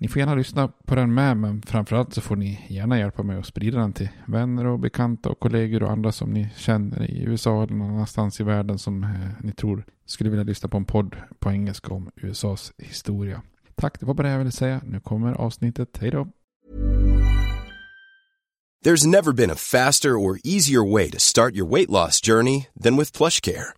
Ni får gärna lyssna på den med, men framförallt så får ni gärna hjälpa mig att sprida den till vänner och bekanta och kollegor och andra som ni känner i USA eller någon annanstans i världen som eh, ni tror skulle vilja lyssna på en podd på engelska om USAs historia. Tack, det var bara det jag ville säga. Nu kommer avsnittet. Hej då! There's never been a faster or easier way to start your weight loss journey than with PlushCare.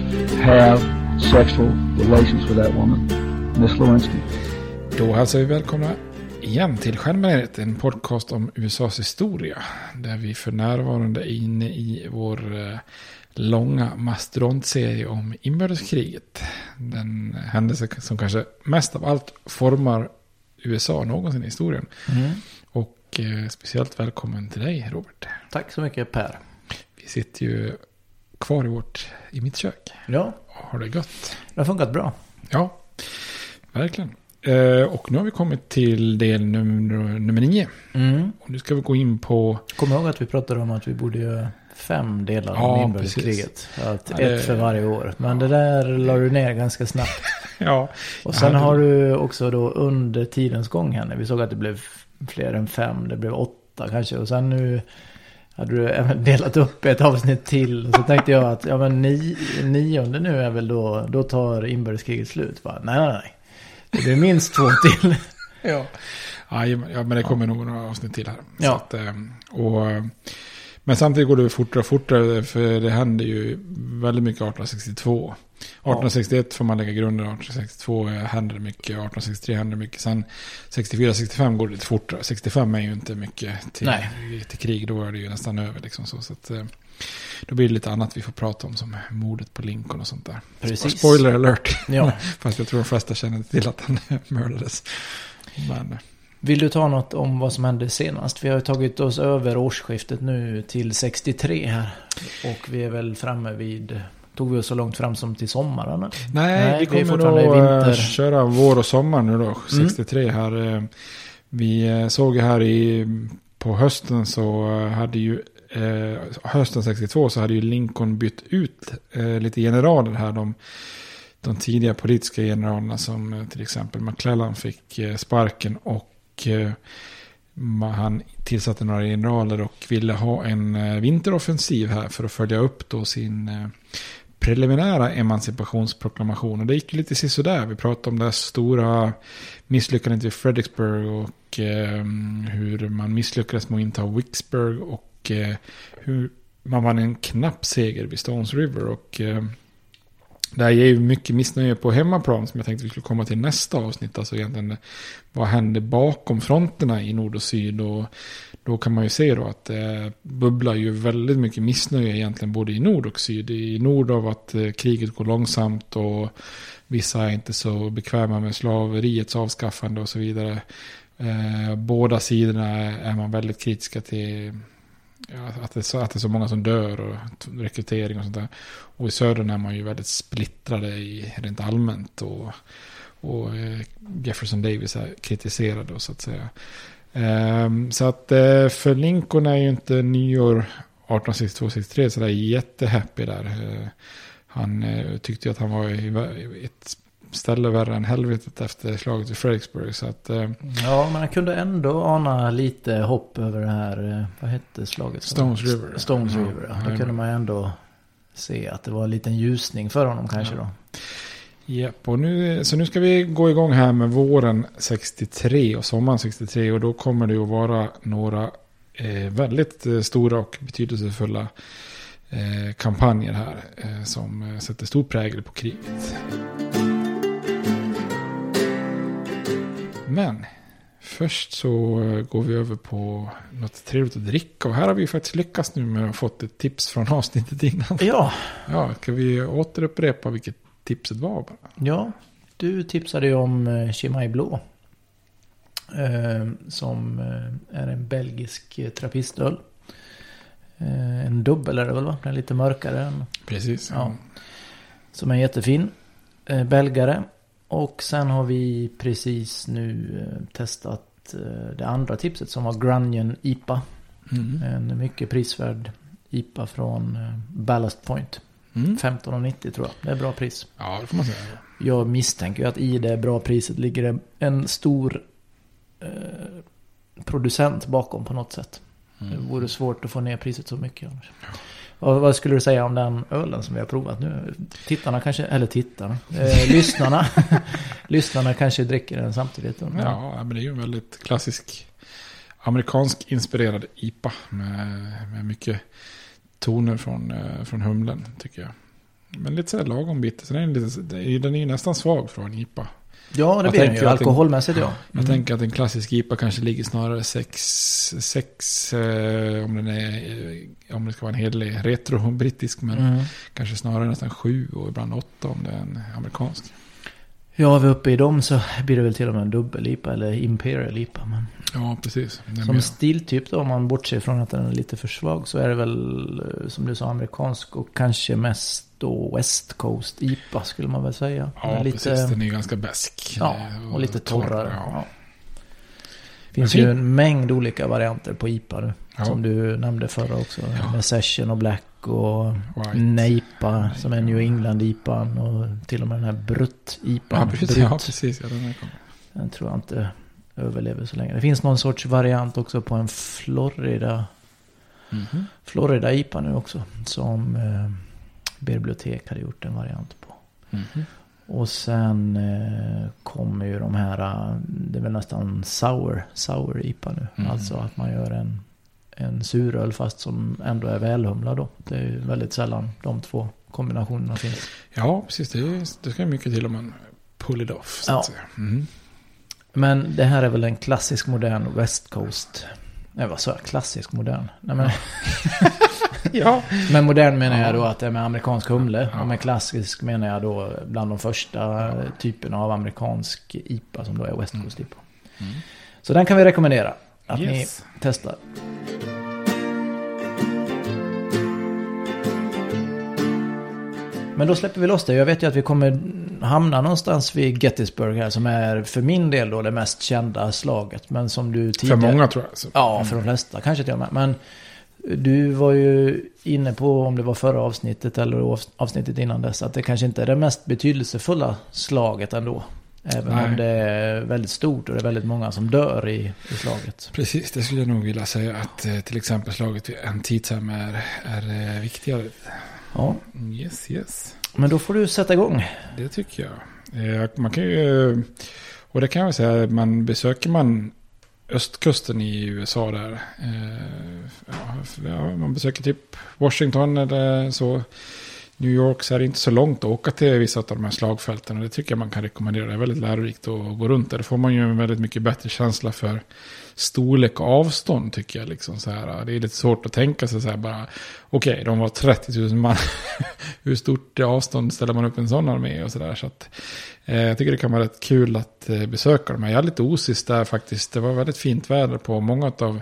have sexual relations with that woman, Miss Lewinsky. Då hälsar vi välkomna igen till Stjärnbaneret, en podcast om USAs historia. Där vi för närvarande är inne i vår eh, långa mastodontserie om inbördeskriget. Den händelse som kanske mest av allt formar USA någonsin i historien. Mm. Och eh, speciellt välkommen till dig Robert. Tack så mycket Per. Vi sitter ju kvar i vårt, i mitt kök. Ja. Har det gött. Det har funkat bra. Ja, verkligen. Eh, och nu har vi kommit till del nummer, nummer nio. Mm. Och nu ska vi gå in på... Kom ihåg att vi pratade om att vi borde göra fem delar Ja, om inbördeskriget. Att Ja, det- Ett för varje år. Men det där la du ner ganska snabbt. Ja. Och sen Ja, det- har du också då under tidens gång här, när vi såg att det blev fler än fem, det blev åtta kanske. Och sen nu hade du även delat upp ett avsnitt till. Och så tänkte jag att ja, men ni, nionde nu är väl då, då tar inbördeskriget slut. Bara, nej, nej, nej. Det blir minst två till. Ja. Ja, ja, men det kommer nog några avsnitt till här. Ja. att, eh, och, men samtidigt går det fortare och fortare. För det händer ju väldigt mycket 1862. 1861 får man lägga grunden. 1862 händer det mycket. 1863 händer det mycket. Sen 64-65 går det lite fortare. 65 är ju inte mycket till, till krig. Då är det ju nästan över. Liksom så, så att, eh, då blir det lite annat vi får prata om. Som mordet på Lincoln och sånt där. Precis. Spoiler alert. Ja. Fast jag tror de flesta känner till att han mördades. Men, Vill du ta något om vad som hände senast? Vi har ju tagit oss över årsskiftet nu till 63 här. Och vi är väl framme vid tog vi oss så långt fram som till sommaren? eller? Nej, vi kommer fortfarande i nog eh, köra vår och sommar nu då, Mm. 63 här. eh, Vi eh, såg här i, på hösten så hade ju, eh, hösten 62 så hade ju Lincoln bytt ut eh, lite generaler här. De, de tidiga politiska generalerna som eh, till exempel McClellan fick sparken och Eh, han tillsatte några generaler och ville ha en eh, vinteroffensiv här för att följa upp då sin eh, preliminära emancipationsproklamation. Och det gick lite sisådär. Vi pratade om det här stora misslyckandet i Fredericksburg och eh, hur man misslyckades med att inta Vicksburg och eh, hur man vann en knapp seger vid Stones River. Och eh, det här ger ju mycket missnöje på hemmaplan som jag tänkte vi skulle komma till nästa avsnitt. Alltså egentligen vad händer bakom fronterna i nord och syd. Och då kan man ju se då att det bubblar ju väldigt mycket missnöje egentligen både i nord och syd. I nord av att eh, kriget går långsamt och vissa är inte så bekväma med slaveriets avskaffande och så vidare. Eh, båda sidorna är man väldigt kritiska till att, det är så, att det är så många som dör och rekrytering och sånt där. Och i södern är man ju väldigt splittrade i rent allmänt. Och, och eh, Jefferson Davis är kritiserad då, så att säga. Ehm, så att eh, för Lincoln är ju inte nyår 1862-63 sådär jättehappy där. Eh, han tyckte ju att han var i ett ställe värre än helvetet efter slaget vid Fredricksburg. Så att eh, Ja, men jag kunde ändå ana lite hopp över det här, eh, vad hette slaget? Stones River. Stones Ja, River, ja. Då jajamän. kunde man ändå se att det var en liten ljusning för honom kanske då. Japp, och nu, så nu ska vi gå igång här med våren 63 och sommaren 63. Och då kommer det att vara några eh, väldigt eh, stora och betydelsefulla eh, kampanjer här. Eh, som eh, sätter stor prägel på kriget. Men först så eh, går vi över på något trevligt att dricka. Och här har vi faktiskt lyckats nu med att fått ett tips från avsnittet innan. Ja, Ja, ska vi återupprepa vilket tipset var bara? ja. Du tipsade ju om eh, Chimay Blå. Eh, som är en belgisk trappistöl. En dubbel är det väl va? Den är lite mörkare än Precis. Ja. Som är jättefin. Belgare. Och sen har vi precis nu eh, testat eh, det andra tipset som var Grunion IPA. Mm. En mycket prisvärd IPA från eh, Ballast Point. Mm. 15,90 tror jag. Det är bra pris. Ja, det får man säga. Jag misstänker ju att i det bra priset ligger det en stor eh, producent bakom på något sätt. Det vore svårt att få ner priset så mycket annars. Vad, vad skulle du säga om den ölen som vi har provat nu? Tittarna kanske, eller tittarna, eh, lyssnarna. lyssnarna kanske dricker den samtidigt. då. Ja, men det är ju en väldigt klassisk amerikansk inspirerad IPA med, med mycket toner från, eh, från humlen tycker jag. Men lite sådär lagom bitter. Så den, är lite, den är ju nästan svag för en IPA. Ja, det Jag blir den ju. Alkoholmässigt ja. Jag Mm. tänker att en klassisk IPA kanske ligger snarare 6 eh, om den är eh, om det ska vara en hederlig retro brittisk. Men Mm. kanske snarare nästan 7 och ibland 8 om det är en amerikansk. Ja, är vi uppe i dem så blir det väl till och med en dubbel-IPA eller Imperial-IPA. Men Ja, precis. Det är som stiltyp då, om man bortser från att den är lite för svag, så är det väl, eh, som du sa, amerikansk och kanske mest då West Coast IPA skulle man väl säga. Den Ja, är precis. Den är ju ganska besk. Ja, och lite torr, torrare. ja. Ja. finns Men ju fin- en mängd olika varianter på IPA nu. Ja. Som du nämnde förra också. Ja. Med Session och Black och White. Neipa som är New England IPA. Och till och med den här Brutt IPA. Ja, precis. Ja, precis. Ja, den. Den tror jag inte överlever så länge. Det finns någon sorts variant också på en Florida. Mhm. Florida IPA nu också. Som eh, bibliotek hade gjort en variant på. Mhm. Och sen eh, kommer ju de här, eh, det är väl nästan sour, sour IPA nu. Mm. Alltså att man gör en, en suröl fast som ändå är välhumlad då. Det är ju väldigt sällan de två kombinationerna finns. Ja, precis. Det, det ska mycket till om man pull it off. Ja. Mm. Men det här är väl en klassisk modern West Coast. Nej vad sa jag? Klassisk modern? Nej, men, Ja. men modern menar jag då att det är med amerikansk humle. Och med klassisk menar jag då bland de första typerna av amerikansk IPA som då är West Coast IPA. Så den kan vi rekommendera att Yes. ni testar. Men då släpper vi loss det. Jag vet ju att vi kommer hamna någonstans vid Gettysburg här som är för min del då det mest kända slaget. Men som du tidigare... För många tror jag. Så. Ja, för de flesta. Kanske till och med. Men du var ju inne på om det var förra avsnittet eller avsnittet innan dess. Att det kanske inte är det mest betydelsefulla slaget ändå. Även Nej. om det är väldigt stort och det är väldigt många som dör i, i slaget. Precis, det skulle jag nog vilja säga att eh, till exempel slaget vid Antietam är, är eh, viktigare. Ja. Yes, yes. Men då får du sätta igång. Det tycker jag. Eh, man kan ju, och det kan jag säga, man besöker man östkusten i USA där. Ja, man besöker typ Washington eller så. New York så är det inte så långt att åka till vissa av de här slagfälten. Och det tycker jag man kan rekommendera. Det är väldigt lärorikt att gå runt där. Då får man ju en väldigt mycket bättre känsla för storlek och avstånd tycker jag. Liksom så här. Det är lite svårt att tänka sig så här bara. Okej, okay, de var 30 000 man. Hur stort avstånd ställer man upp en sån armé och sådär. Så att, eh, jag tycker det kan vara rätt kul att eh, besöka dem. Jag är lite osis där faktiskt. Det var väldigt fint väder på många av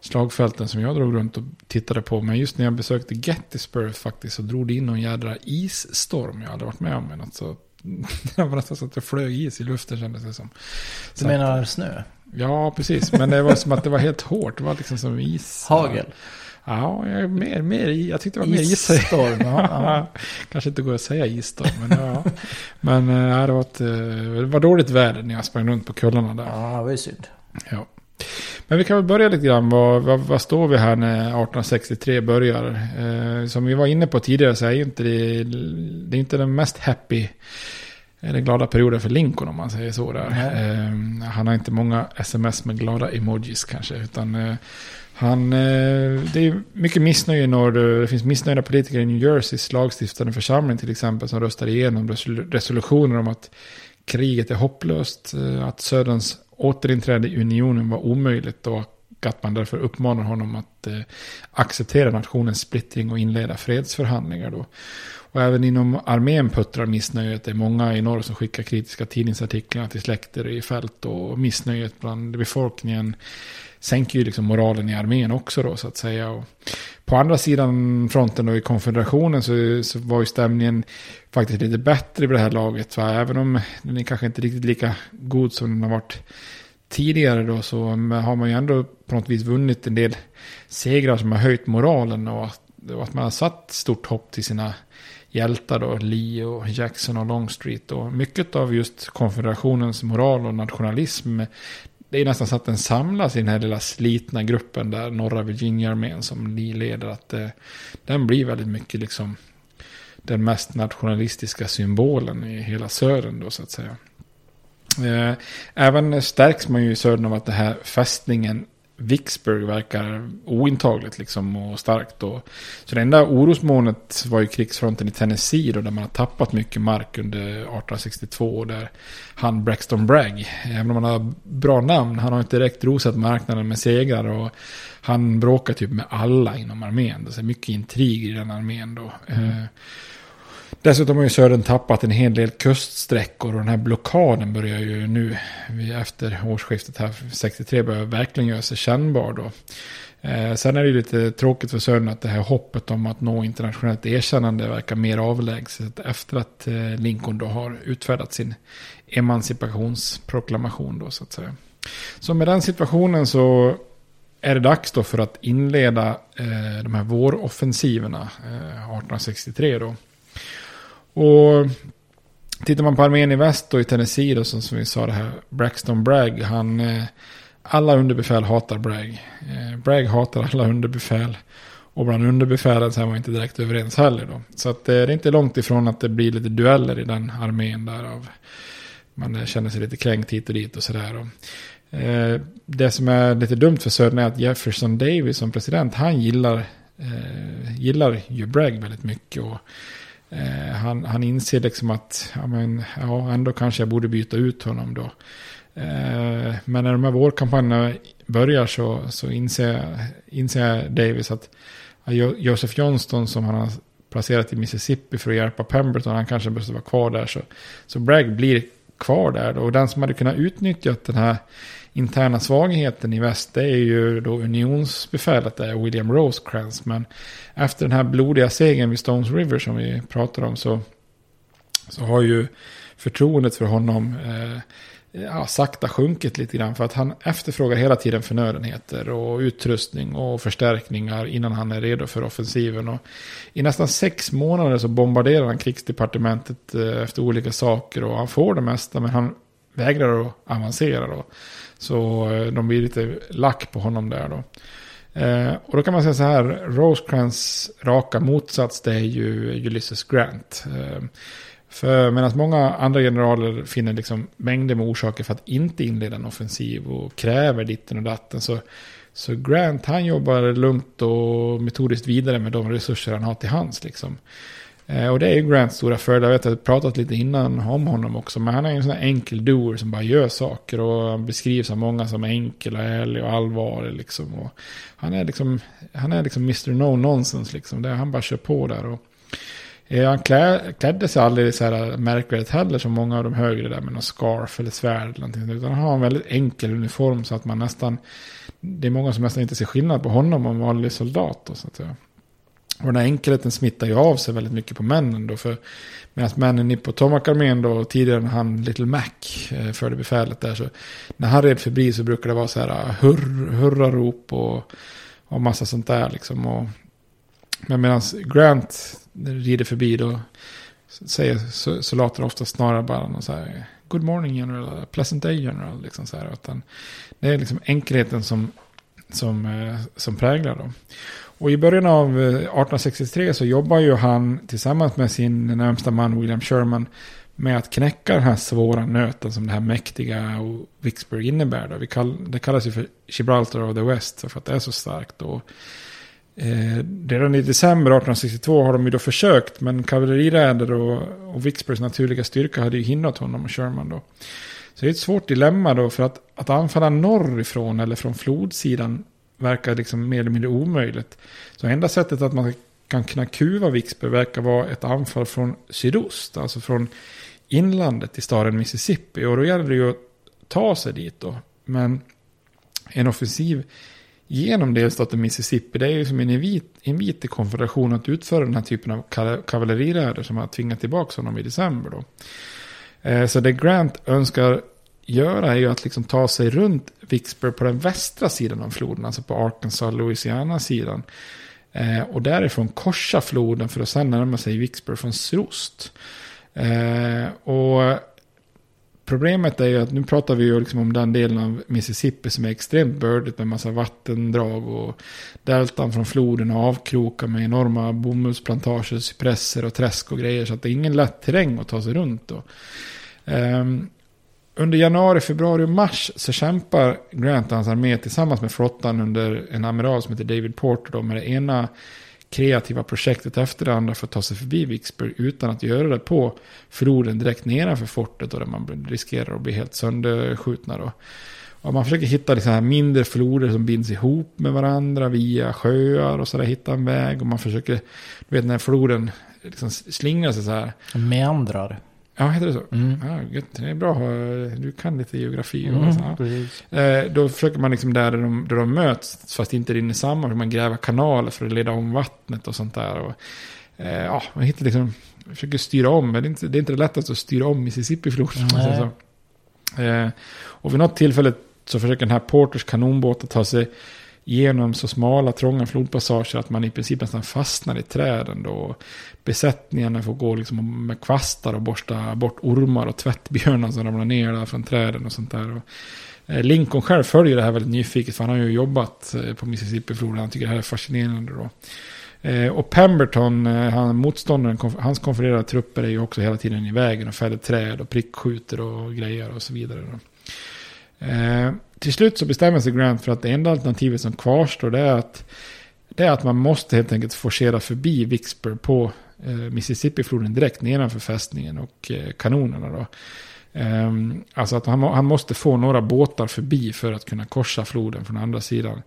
slagfälten som jag drog runt och tittade på. Men just när jag besökte Gettysburg faktiskt så drog det in någon jädra isstorm. Jag hade varit med om. Alltså, det var nästan så att det flög is i luften kändes det som. Du så menar att, snö? Ja, precis. Men det var som att det var helt hårt. Det var liksom som is. Hagel? Ja, jag, mer, mer, jag tyckte det var mer is. Isstorm, ja, ja. Kanske inte går att säga isstorm, men ja. Men äh, det, var ett, eh, det var dåligt väder när jag sprang runt på kullarna där. Ja, det var ju synd. Ja. Men vi kan väl börja lite grann. Vad, vad, vad står vi här när 1863 börjar? Eh, som vi var inne på tidigare så är inte det, det är inte den mest happy den glada perioden för Lincoln om man säger så. Där. Eh, han har inte många sms med glada emojis kanske. Utan eh, han, eh, det är mycket missnöje i norr. Det finns missnöjda politiker i New Jerseys lagstiftande församling till exempel. Som röstar igenom resolutioner om att kriget är hopplöst. Eh, att Söderns återinträde i unionen var omöjligt och att man därför uppmanar honom att eh, acceptera nationens splittring och inleda fredsförhandlingar. Då. Och även inom armén puttrar missnöjet. Det är många i norr som skickar kritiska tidningsartiklar till släkter i fält och missnöjet bland befolkningen sänker ju liksom moralen i armén också då så att säga. Och på andra sidan fronten då i konfederationen så, så var ju stämningen faktiskt lite bättre vid det här laget. Va? Även om den är kanske inte riktigt lika god som den har varit tidigare då så har man ju ändå på något vis vunnit en del segrar som har höjt moralen och att, och att man har satt stort hopp till sina hjältar då, Lee och Jackson och Longstreet och mycket av just konfederationens moral och nationalism det är nästan så att den samlas i den här lilla slitna gruppen där norra Virginia-armén som Lee leder. Att eh, den blir väldigt mycket liksom den mest nationalistiska symbolen i hela södern då så att säga. Eh, även stärks man ju i södern av att den här fästningen Vicksburg verkar ointagligt liksom och starkt. Och, så det enda orosmålet var ju krigsfronten i Tennessee då, där man har tappat mycket mark under 1862. Där han Braxton Bragg, även om han har bra namn, han har inte direkt rosat marknaden med segrar. Och han bråkar typ med alla inom armén. Det är mycket intrig i den armén då. Mm. Dessutom har ju Södern tappat en hel del kuststräckor och den här blockaden börjar ju nu efter årsskiftet här 63 börjar verkligen göra sig kännbar då. Eh, sen är det ju lite tråkigt för Södern att det här hoppet om att nå internationellt erkännande verkar mer avlägset efter att eh, Lincoln då har utfärdat sin emancipationsproklamation då så att säga. Så med den situationen så är det dags då för att inleda eh, de här våroffensiverna eh, 1863 då. Och tittar man på armén i väst och i Tennessee då, som, som vi sa det här, Braxton Bragg, han, eh, alla underbefäl hatar Bragg. Eh, Bragg hatar alla underbefäl. Och bland underbefälen så är man inte direkt överens heller då. Så att, eh, det är inte långt ifrån att det blir lite dueller i den armén därav. Man eh, känner sig lite kränkt hit och dit och sådär. Eh, det som är lite dumt för Södern är att Jefferson Davis som president, han gillar, eh, gillar ju Bragg väldigt mycket. Och Eh, han, han inser liksom att ja, men, ja, ändå kanske jag borde byta ut honom då. Eh, men när de här vårkampanjerna börjar så, så inser, inser Davis att ja, Joseph Johnston som han har placerat i Mississippi för att hjälpa Pemberton, han kanske måste vara kvar där. Så, så Bragg blir kvar där. Då. Och den som hade kunnat utnyttja den här interna svagheten i väst det är ju då unionsbefälet där, William Rosecrans. Men efter den här blodiga segern vid Stones River som vi pratar om så, så har ju förtroendet för honom eh, ja, sakta sjunkit lite grann. För att han efterfrågar hela tiden förnödenheter och utrustning och förstärkningar innan han är redo för offensiven. Och I nästan sex månader så bombarderar han krigsdepartementet eh, efter olika saker och han får det mesta men han vägrar att avancera. Då. Så eh, de blir lite lack på honom där då. Eh, och då kan man säga så här, Rosecrans raka motsats det är ju Ulysses Grant. Eh, för medan många andra generaler finner liksom mängder med orsaker för att inte inleda en offensiv och kräver ditten och datten så, så Grant han jobbar lugnt och metodiskt vidare med de resurser han har till hands. Liksom. Eh, och det är ju Grants stora fördel. Jag vet att jag har pratat lite innan om honom också. Men han är en sån här enkel doer som bara gör saker. Och han beskrivs av många som enkel och ärlig och allvarlig. Liksom. Och han är liksom, han är liksom Mr. No Nonsense. Liksom. Det, han bara kör på där. Och, eh, han klä, klädde sig aldrig så här märkvärdigt heller som många av de högre där med någon scarf eller svärd eller någonting. Utan han har en väldigt enkel uniform så att man nästan... Det är många som nästan inte ser skillnad på honom och en vanlig soldat. Då, så att säga. Och den här enkelheten smittar ju av sig väldigt mycket på männen då. För medan männen i Potomac-armén då, tidigare när han Little Mac eh, förde befälet där. Så när han red förbi så brukar det vara så här ah, hurr, hurrarop och, och massa sånt där liksom. Och, men medan Grant rider förbi då säger soldater ofta snarare bara någon så här Good morning general, pleasant day general. Liksom så här, utan det är liksom enkelheten som, som, eh, som präglar då. Och i början av eh, 1863 så jobbar ju han tillsammans med sin närmsta man William Sherman med att knäcka den här svåra nöten som det här mäktiga och Vicksburg innebär. Då. Vi kall, det kallas ju för Gibraltar of the West för att det är så starkt. Och, eh, redan i december 1862 har de ju då försökt men kavalleriräder och, och Vicksburgs naturliga styrka hade ju hindrat honom och Sherman då. Så det är ett svårt dilemma då för att, att anfalla norrifrån eller från flodsidan verkar liksom mer eller mindre omöjligt. Så enda sättet att man kan kunna kuva Vicksburg verkar vara ett anfall från sydost, alltså från inlandet i staden Mississippi. Och då gäller det ju att ta sig dit då. Men en offensiv genom delstaten Mississippi, det är ju som en invit, invit till konfrontation att utföra den här typen av kavalleriräder som har tvingat tillbaka honom i december då. Eh, så det Grant önskar göra är ju att liksom ta sig runt Vicksburg på den västra sidan av floden, alltså på Arkansas-Louisiana-sidan. Eh, och därifrån korsa floden för att sedan närma sig Vicksburg från sydost. Eh, och problemet är ju att nu pratar vi ju liksom om den delen av Mississippi som är extremt bördigt med massa vattendrag och deltan från floden och avkrokar med enorma bomullsplantager, cypresser och träsk och grejer. Så att det är ingen lätt terräng att ta sig runt då. Um, under januari, februari och mars så kämpar Grant och hans armé tillsammans med flottan under en amiral som heter David Porter då, med det ena kreativa projektet efter det andra för att ta sig förbi Vicksburg utan att göra det på floden direkt nedanför fortet Och där man riskerar att bli helt sönderskjutna. Då. Och man försöker hitta liksom här mindre floder som binds ihop med varandra via sjöar och sådär, hitta en väg. Och man försöker, du vet när floden liksom slingrar sig så här. Meandrar. Ja, heter det så? Mm. Ja, det är bra. Du kan lite geografi. Mm, ja. eh, då försöker man liksom där, de, där de möts, fast inte rinner samman, man gräver kanaler för att leda om vattnet och sånt där. Och, eh, ja, man hittar liksom, försöker styra om, men det är inte det, är inte det lättaste att styra om Mississippi-floden. Eh, och vid något tillfälle så försöker den här Porters kanonbåt att ta sig genom så smala, trånga flodpassager att man i princip nästan fastnar i träden. Då. Besättningarna får gå liksom med kvastar och borsta bort ormar och tvättbjörnar som ramlar ner där från träden och sånt där. Eh, Lincoln själv följer det här väldigt nyfiket för han har ju jobbat eh, på Mississippifloden, Han tycker det här är fascinerande då. Eh, och Pemberton, han, motståndaren, hans konfererade trupper är ju också hela tiden i vägen och fäller träd och prickskjuter och grejer och så vidare. Då. Eh, till slut så bestämmer sig Grant för att det enda alternativet som kvarstår det är att, det är att man måste helt enkelt forcera förbi Vicksburg på eh, Mississippifloden direkt nedanför fästningen och eh, kanonerna. Då. Eh, alltså att han, han, måste få några båtar förbi för att kunna korsa floden från andra sidan.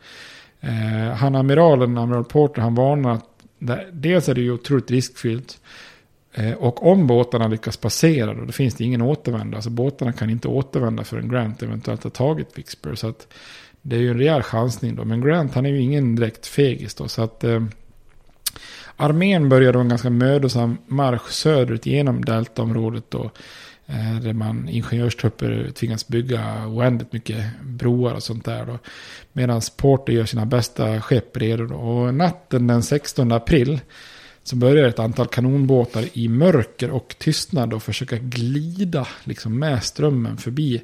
Eh, han amiralen, amiral Porter, han varnar att det, dels är det ju otroligt riskfyllt. Eh, och om båtarna lyckas passera då, då finns det ingen återvändo. Alltså båtarna kan inte återvända förrän Grant eventuellt har tagit Vicksburg. Så att det är ju en rejäl chansning då. Men Grant han är ju ingen direkt fegis då. Så att eh, armén börjar då en ganska mödosam marsch söderut genom deltaområdet då. Eh, där man ingenjörstrupper tvingas bygga oändligt mycket broar och sånt där. Då. Medan Porter gör sina bästa skepp redo. Då. Och natten den 16 april så börjar ett antal kanonbåtar i mörker och tystnad och försöka glida liksom med strömmen förbi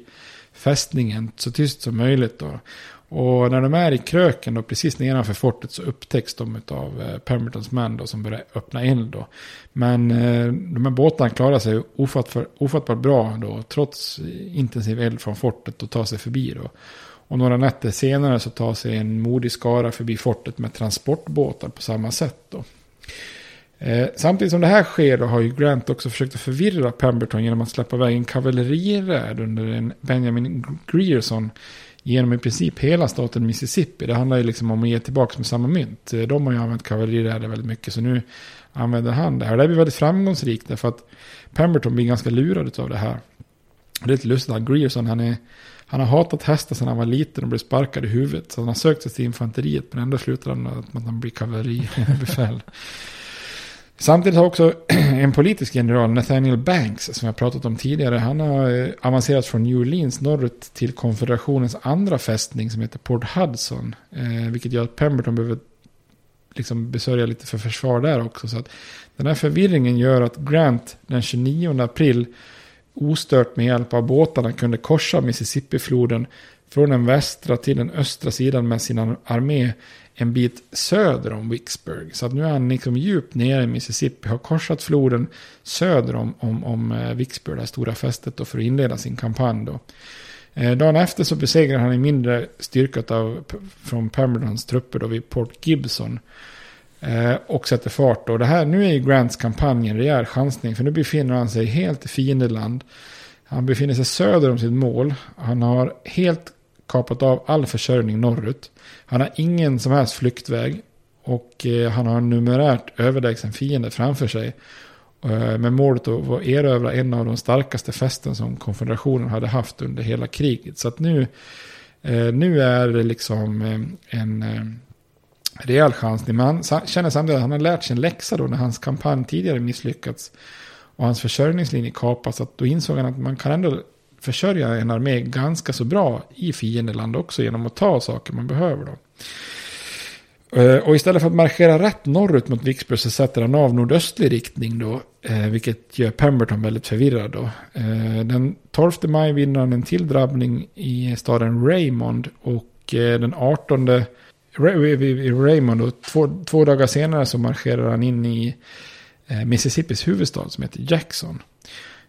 fästningen så tyst som möjligt. Då. Och när de är i kröken då, precis nedanför fortet så upptäcks de av eh, Pembertons män då, som börjar öppna eld. Då. Men eh, de här båtarna klarar sig ofattbar, ofattbart bra då, trots intensiv eld från fortet och tar sig förbi. Då. Och några nätter senare så tar sig en modig skara förbi fortet med transportbåtar på samma sätt. Då. Eh, samtidigt som det här sker då har ju Grant också försökt att förvirra Pemberton genom att släppa iväg en kavalleriräd under en Benjamin Grierson genom i princip hela staten Mississippi. Det handlar ju liksom om att ge tillbaka med samma mynt. Eh, de har ju använt kavalleriräder väldigt mycket så nu använder han det här. Det blir väldigt framgångsrikt därför att Pemberton blir ganska lurad av det här. Det är lite lustigt att Grierson han, är, han har hatat hästar sedan han var liten och blev sparkad i huvudet. Så han har sökt sig till infanteriet men ändå slutar han med att han blir kavalleribefäl. Samtidigt har också en politisk general, Nathaniel Banks, som jag pratat om tidigare, han har eh, avancerat från New Orleans norrut till konfederationens andra fästning som heter Port Hudson. Eh, vilket gör att Pemberton behöver liksom besörja lite för försvar där också. Så att den här förvirringen gör att Grant den 29 april ostört med hjälp av båtarna kunde korsa Mississippifloden från den västra till den östra sidan med sin armé en bit söder om Vicksburg. Så att nu är han liksom djupt nere i Mississippi, har korsat floden söder om, om, om eh, Vicksburg, det stora fästet, då, för att inleda sin kampanj. Då. Eh, dagen efter så besegrar han en mindre styrka av, från Pembertons trupper då vid Port Gibson. Eh, och sätter fart. Då. det här, nu är ju Grants kampanj en rejäl chansning, för nu befinner han sig helt i fiendeland. Han befinner sig söder om sitt mål. Han har helt kapat av all försörjning norrut. Han har ingen som helst flyktväg. Och eh, han har en numerärt överlägsen fiende framför sig. Eh, Med målet att erövra en av de starkaste fästen som konfederationen hade haft under hela kriget. Så att nu, eh, nu är det liksom en rejäl chansning. Men han känner samtidigt att han har lärt sig en läxa då när hans kampanj tidigare misslyckats. Och hans försörjningslinje kapas. Att då insåg han att man kan ändå försörja en armé ganska så bra i fiendeland också genom att ta saker man behöver. Då. Eh, och istället för att marschera rätt norrut mot Vicksburg så sätter han av nordöstlig riktning då. Eh, vilket gör Pemberton väldigt förvirrad då. Eh, den 12 maj vinner han en till drabbning i staden Raymond. Och den 18 i Raymond och två, två dagar senare så marscherar han in i Mississippis huvudstad som heter Jackson.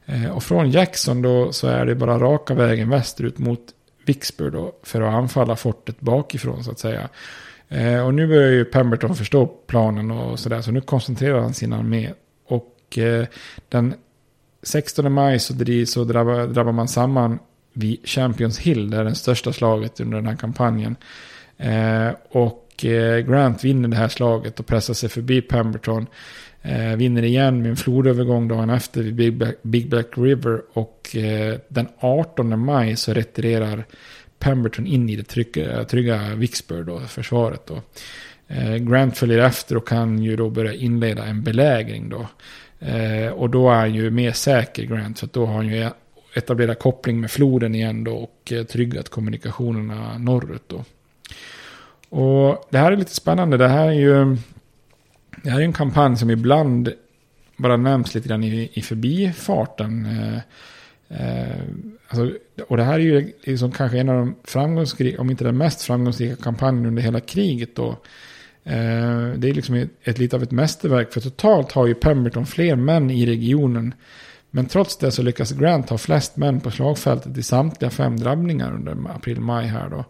Eh, och från Jackson då så är det bara raka vägen västerut mot Vicksburg då för att anfalla fortet bakifrån så att säga. Eh, och nu börjar ju Pemberton förstå planen och sådär så nu koncentrerar han sin armé. Och eh, den 16 maj så, så drabbar, drabbar man samman vid Champions Hill, det är det största slaget under den här kampanjen. och Grant vinner det här slaget och pressar sig förbi Pemberton. Eh, vinner igen med en flodövergång dagen efter vid Big Black, Big Black River. Och eh, den 18 maj så retirerar Pemberton in i det trygga, trygga Vicksburg, då, försvaret. Då. Eh, Grant följer efter och kan ju då börja inleda en belägring. Då. Eh, och då är han ju mer säker, Grant, för då har han ju e-, etablerat koppling med floden igen då och eh, tryggat kommunikationerna norrut. Då. Och det här är lite spännande. Det här är ju det här är en kampanj som ibland bara nämns lite grann i, i förbifarten. Eh, eh, alltså, och det här är ju liksom kanske en av de framgångsrika, om inte den mest framgångsrika kampanjen under hela kriget då. Eh, det är liksom ett, ett lite av ett mästerverk, för totalt har ju Pemberton fler män i regionen. Men trots det så lyckas Grant ha flest män på slagfältet i samtliga fem drabbningar under april-maj här då.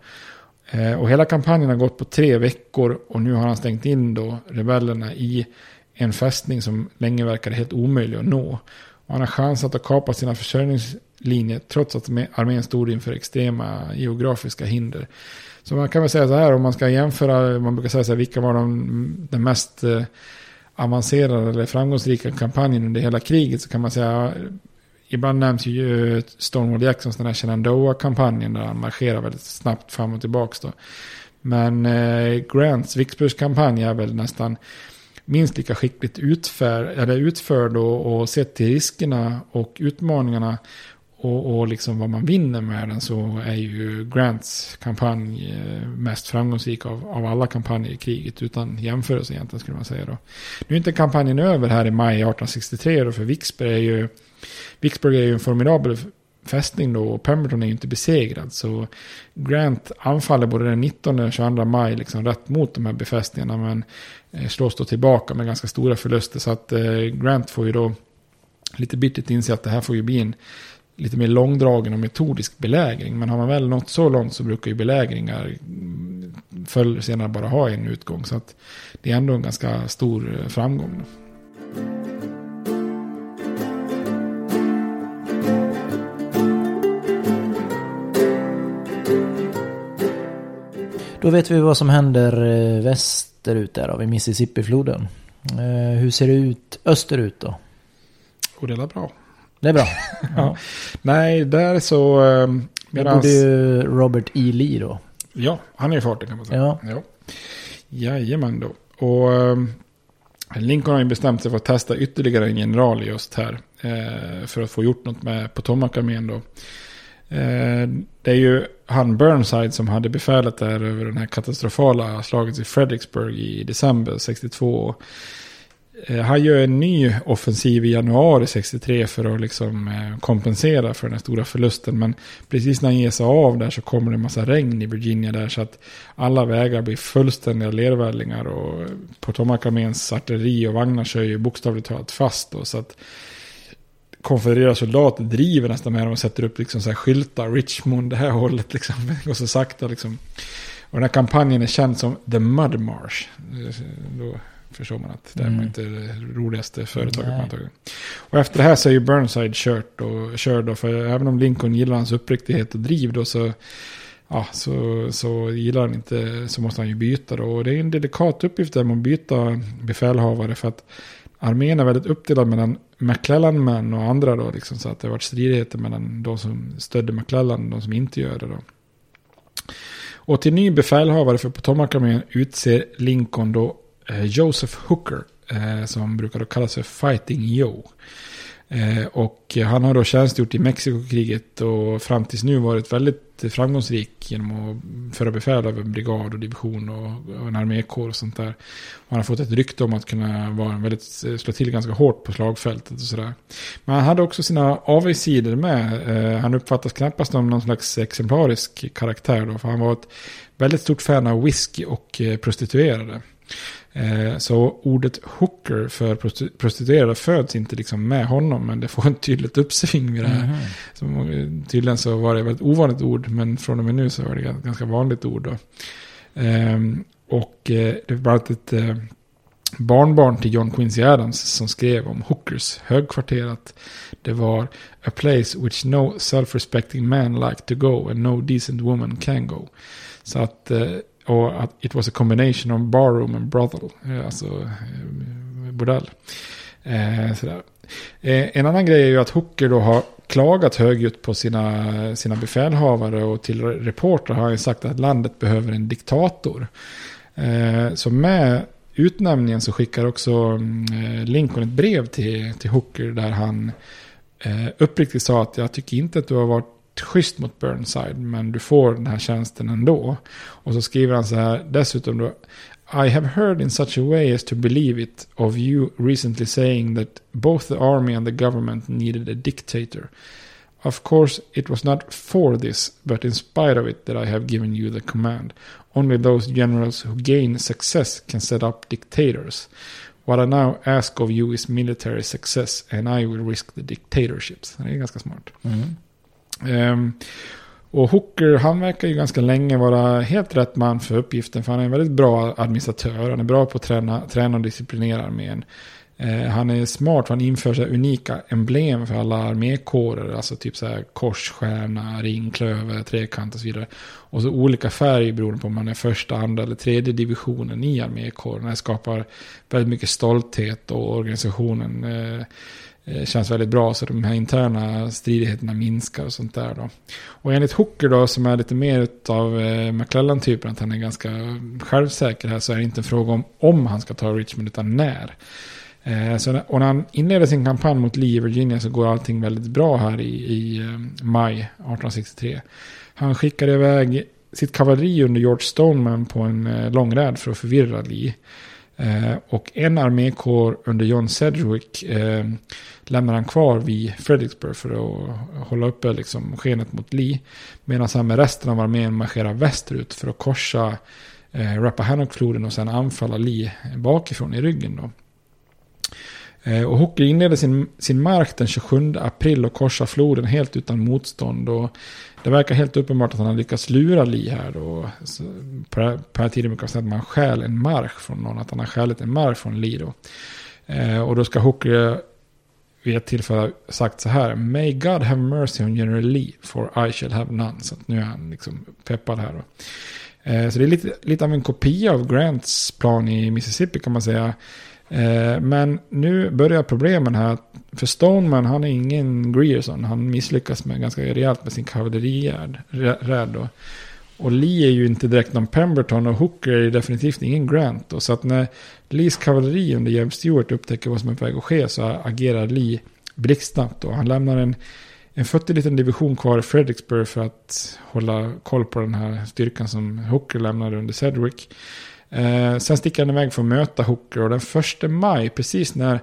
Eh, och hela kampanjen har gått på tre veckor och nu har han stängt in då rebellerna i en fästning som länge verkade helt omöjlig att nå. Och han har chansat att kapa sina försörjningslinjer trots att armén stod inför extrema geografiska hinder. Så man kan väl säga så här om man ska jämföra, man brukar säga så här, vilka var de, den mest eh, avancerade eller framgångsrika kampanjen under hela kriget så kan man säga Ibland nämns ju eh, Stonewall Jacksons den här Shenandoah-kampanjen där han marscherar väldigt snabbt fram och tillbaka. Då. Men eh, Grants Vicksburgskampanj är väl nästan minst lika skickligt utför, eller utförd och, och sett till riskerna och utmaningarna och, och liksom vad man vinner med den så är ju Grants kampanj eh, mest framgångsrik av, av alla kampanjer i kriget utan jämförelse egentligen skulle man säga då. Nu är inte kampanjen över här i maj 1863 då för Vicksburg är ju Vicksburg är ju en formidabel fästning då och Pemberton är ju inte besegrad. Så Grant anfaller både den 19 och 22 maj liksom rätt mot de här befästningarna men eh, slås då tillbaka med ganska stora förluster. Så att eh, Grant får ju då lite bittert inse att det här får ju bli en lite mer långdragen och metodisk belägring. Men har man väl nått så långt så brukar ju belägringar mm, förr eller senare bara ha en utgång. Så att det är ändå en ganska stor eh, framgång. Då vet vi vad som händer eh, västerut där då, vid Mississippifloden. Eh, hur ser det ut österut då? Och det är bra. Det är bra. ja. Nej, där så... Eh, det borde ju Robert E. Lee då. Ja, han är i farten kan man säga. Ja. ja. Jajamän då. Och Lincoln har ju bestämt sig för att testa ytterligare en general i öst här. För att få gjort något med Potomac-armén då. Eh, det är ju han Burnside som hade befälet där över den här katastrofala slaget i Fredericksburg i december 62. Eh, han gör en ny offensiv i januari 63 för att liksom eh, kompensera för den här stora förlusten. Men precis när han ger sig av där så kommer det en massa regn i Virginia där så att alla vägar blir fullständiga lervällingar och Potomac-arméns artilleri och vagnar kör ju bokstavligt talat fast. Då, så att konfedererade soldater driver nästan med dem och sätter upp liksom så här skyltar. Richmond, det här hållet liksom. Och så sakta liksom. Och den här kampanjen är känd som The Mud March. Då förstår man att det mm. är inte det roligaste företaget man har tagit. Och efter det här så är ju Burnside kört och kör då. För även om Lincoln gillar hans uppriktighet och driv då så ja, så, så gillar han inte så måste han ju byta då. Och det är en delikat uppgift där man byta befälhavare för att armén är väldigt uppdelad mellan McClellan-män och andra då. Liksom, så att det har varit stridigheter mellan de som stödde McClellan och de som inte gör det då. Och till ny befälhavare för Potomac-armén utser Lincoln då eh, Joseph Hooker. Eh, som brukar då kallas för Fighting Joe. Eh, och han har då tjänstgjort i Mexikokriget och fram tills nu varit väldigt framgångsrik genom att föra befäl över brigad och division och, en armékår och sånt där. Och han har fått ett rykte om att kunna vara väldigt, eh, slå till ganska hårt på slagfältet och sådär. Men han hade också sina avigsidor med. Eh, han uppfattas knappast som någon slags exemplarisk karaktär då, för han var ett väldigt stort fan av whisky och prostituerade. Eh, så ordet hooker för prostituerade föds inte liksom med honom, men det får en tydligt uppsving vid det här. Mm. Så, tydligen så var det ett väldigt ovanligt ord, men från och med nu så var det ett ganska vanligt ord. Ehm, och eh, det var ett eh, barnbarn till John Quincy Adams som skrev om Hookers högkvarter att det var a place which no self-respecting man like to go and no decent woman can go. Så att och att it was a combination of barroom and brothel. Eh, alltså eh, bordell. Eh, sådär. Eh, en annan grej är ju att Hooker då har klagat högljutt på sina, sina befälhavare och till reportrar har han sagt att landet behöver en diktator. Eh, så med utnämningen så skickar också eh, Lincoln ett brev till, till Hooker där han eh, uppriktigt sa att jag tycker inte att du har varit schysst mot Burnside, men du får den här tjänsten ändå. Och så skriver han så här, dessutom då, I have heard in such a way as to believe it of you recently saying that both the army and the government needed a dictator. Of course, it was not for this, but in spite of it that I have given you the command. Only those generals who gain success can set up dictators. What I now ask of you is military success and I will risk the dictatorships. Det är ganska smart. Mm. Ehm, och Hooker, han verkar ju ganska länge vara helt rätt man för uppgiften. För han är en väldigt bra administratör. Han är bra på att träna, träna och disciplinera armén. Eh, han är smart för han inför så unika emblem för alla armékårer. Alltså typ så här ring, klöver, trekant och så vidare. Och så olika färg beroende på om man är första, andra eller tredje divisionen i armékåren. Det skapar väldigt mycket stolthet och organisationen eh, Eh, känns väldigt bra. Så de här interna stridigheterna minskar och sånt där då. Och enligt Hooker då som är lite mer av eh, McClellan-typen, att han är ganska självsäker här, så är det inte en fråga om om han ska ta Richmond utan när. Eh, så, och när han inleder sin kampanj mot Lee i Virginia så går allting väldigt bra här i, i eh, maj 1863. Han skickar iväg sitt kavalleri under George Stoneman på en eh, långräd för att förvirra Lee. Eh, och en armékår under John Sedgwick eh, lämnar han kvar vid Fredericksburg för att hålla uppe liksom, skenet mot Lee. Medan han med resten av armén marscherar västerut för att korsa eh, Rappahannock-floden och sen anfalla Lee bakifrån i ryggen. Då. Eh, och Hooker inleder sin, sin mark den 27 april och korsar floden helt utan motstånd. Och det verkar helt uppenbart att han har lyckats lura Lee här. Då. Så på, på den här tiden brukar man säga att man stjäl en marsch från någon. Att han har stjälit en marsch från Lee då. Eh, och då ska Hooker vid ett tillfälle sagt så här. May God have mercy on General Lee for I shall have none. Så nu är han liksom peppad här då. Eh, så det är lite, lite av en kopia av Grants plan i Mississippi kan man säga. Eh, men nu börjar problemen här. För Stoneman, han är ingen Grierson. Han misslyckas med ganska rejält med sin kavalleriräd. Och Lee är ju inte direkt någon Pemberton och Hooker är definitivt ingen Grant. Då. Så att när Lees kavalleri under James Stewart upptäcker vad som är på väg att ske så agerar Lee blixtsnabbt. Han lämnar en, en 40 liten division kvar i Fredericksburg för att hålla koll på den här styrkan som Hooker lämnade under Sedgwick. Eh, sen sticker han iväg för att möta Hooker och den första maj, precis när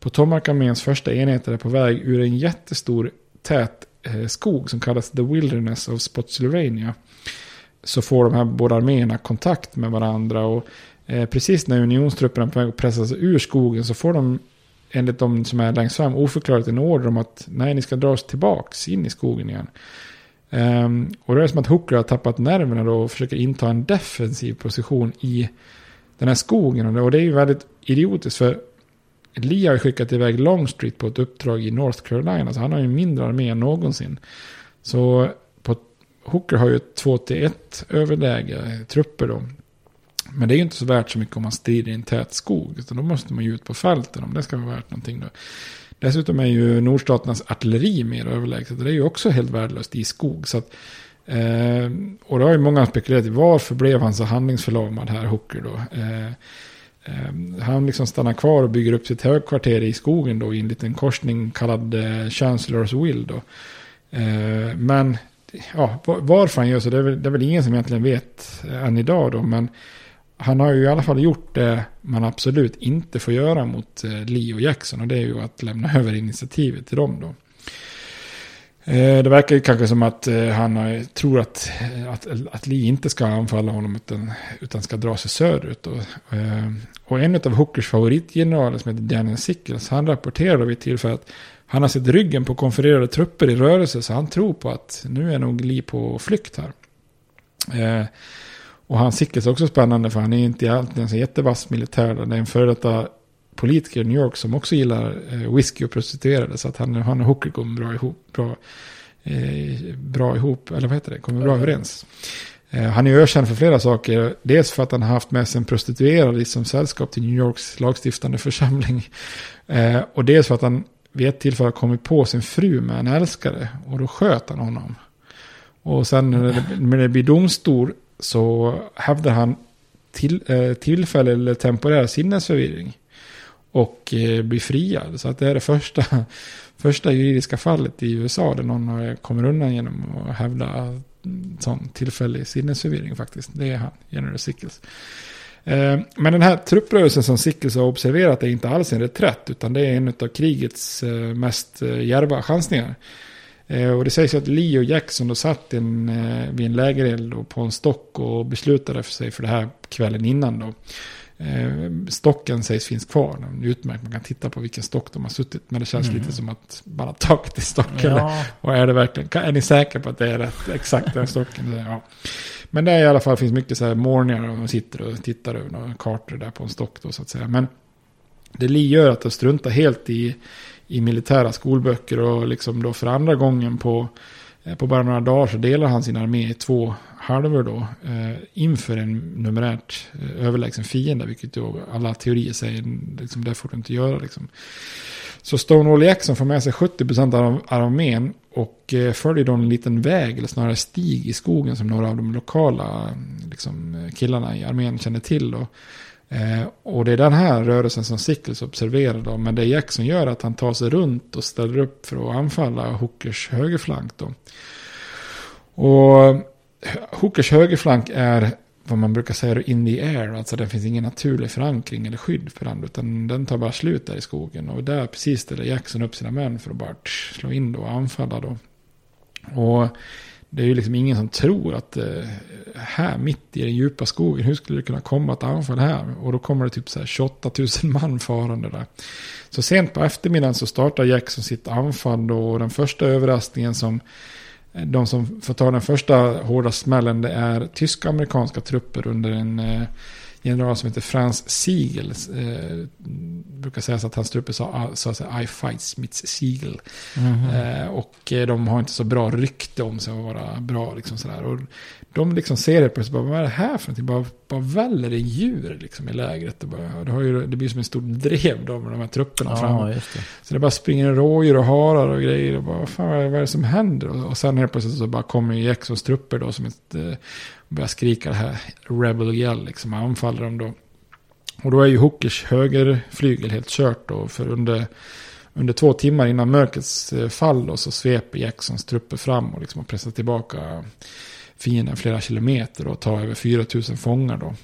Potomac-arméns första enheter är på väg ur en jättestor tät eh, skog som kallas The Wilderness of Spotsylvania. Så får de här båda arméerna kontakt med varandra och eh, precis när unionstrupperna pressas på väg att ur skogen så får de enligt de som är längst fram oförklarligt en order om att nej, ni ska dra oss tillbaks in i skogen igen. Um, och då är det som att Hooker har tappat nerverna då och försöker inta en defensiv position i den här skogen. Och det är ju väldigt idiotiskt för Lee har ju skickat iväg Longstreet på ett uppdrag i North Carolina. Så han har ju mindre armé än någonsin. Så Hooker har ju ett 2-1 överläge trupper då. Men det är ju inte så värt så mycket om man strider i en tät skog. Utan då måste man ju ut på fälten om det ska vara värt någonting då. Dessutom är ju nordstaternas artilleri mer överlägset. Det är ju också helt värdelöst i skog. Så att, eh, och det har ju många spekulerat i varför blev han så handlingsförlamad här, Hooker då. Eh, eh, han liksom stannar kvar och bygger upp sitt högkvarter i skogen då i en liten korsning kallad eh, Chancellors Will då. Eh, men ja, varför han gör så, det är, väl, det är väl ingen som egentligen vet eh, än idag då. Men han har ju i alla fall gjort det man absolut inte får göra mot eh, Lee och Jackson. Och det är ju att lämna över initiativet till dem då. Eh, det verkar ju kanske som att han tror att, att, att Lee inte ska anfalla honom utan, utan ska dra sig söderut. Och, och en av Hookers favoritgeneraler som heter Daniel Sickles, han rapporterade vid ett tillfälle att han har sett ryggen på konfererade trupper i rörelse så han tror på att nu är nog Lee på flykt här. Och hans Sickles är också spännande för han är inte alltid en så jättevass militär. Det är en före detta politiker i New York som också gillar eh, whisky och prostituerade. Så att han, han och Hooker kommer bra ihop. Bra, eh, bra ihop, eller vad heter det? Kommer bra överens. Eh, han är ökänd för flera saker. Dels för att han har haft med sig en prostituerad som sällskap till New Yorks lagstiftande församling. Eh, och dels för att han vid ett tillfälle kommit på sin fru med en älskare. Och då sköt han honom. Och sen när det, när det blir domstol så hävdar han till, eh, eller temporär sinnesförvirring. Och eh, blir friad. Så att det är det första, första juridiska fallet i USA där någon kommer undan genom att hävda sån tillfällig sinnesförvirring faktiskt. Det är han, General Sickles. Eh, men den här trupprörelsen som Sickles har observerat är inte alls en reträtt. Utan det är en av krigets eh, mest eh, djärva chansningar. Och det sägs att Lee och Jackson då satt en, vid en lägereld på en stock och beslutade för sig för det här kvällen innan. Då. Stocken sägs finns kvar. Den är utmärkt. Man kan titta på vilken stock de har suttit. Men det känns mm. lite som att man har tagit till stocken. Ja. Och är det verkligen, är ni säkra på att det är rätt, exakt den stocken? Ja. Men det är i alla fall finns mycket så här morgnar och man sitter och tittar över några kartor där på en stock då så att säga. Men Det gör att han struntar helt i, i militära skolböcker och liksom då för andra gången på, eh, på bara några dagar så delar han sin armé i två halvor då. Eh, inför en numerärt eh, överlägsen fiende, vilket då alla teorier säger, liksom, det får du inte göra liksom. Så Stonewall Jackson får med sig 70% av armén och eh, följer då en liten väg, eller snarare stig i skogen som några av de lokala liksom, killarna i armén känner till. Då. Eh, och det är den här rörelsen som Sickles observerar då. Men det Jackson gör är att han tar sig runt och ställer upp för att anfalla Hookers högerflank då. Och Hookers högerflank är vad man brukar säga in the air. Alltså det finns ingen naturlig förankring eller skydd för den. Utan den tar bara slut där i skogen. Och där precis ställer Jackson upp sina män för att bara slå in då och anfalla då. Och det är ju liksom ingen som tror att eh, här mitt i den djupa skogen, hur skulle det kunna komma ett anfall här? Och då kommer det typ så här 28 000 man farande där. Så sent på eftermiddagen så startar Jackson sitt anfall då. Och den första överraskningen som de som får ta den första hårda smällen det är tysk-amerikanska trupper under en eh, general som heter Frans Siegel. Eh, brukar säga att hans trupper sa, sa sig I fight Smiths Siegel. Mm -hmm. eh, och eh, de har inte så bra rykte om sig att vara bra. Liksom sådär. Och de liksom ser det plötsligt, bara, vad är det här för någonting? Bara, bara väller det djur liksom, i lägret. Det, bara, det, har ju, det blir som en stor drev då med de här trupperna ja, fram. Det. Så det bara springer rådjur och harar och grejer. Och bara, vad, fan, vad, är, det som händer? Och, och sen helt plötsligt så bara kommer Jacksons trupper då som ett... Eh, börjar skrika det här Rebel Yell, liksom anfaller dem då. Och då är ju Hookers högerflygel helt kört då, för under, under två timmar innan mörkrets eh, fall då, så sveper Jacksons trupper fram och liksom pressar tillbaka fienden flera kilometer och tar över 4000 fångar då.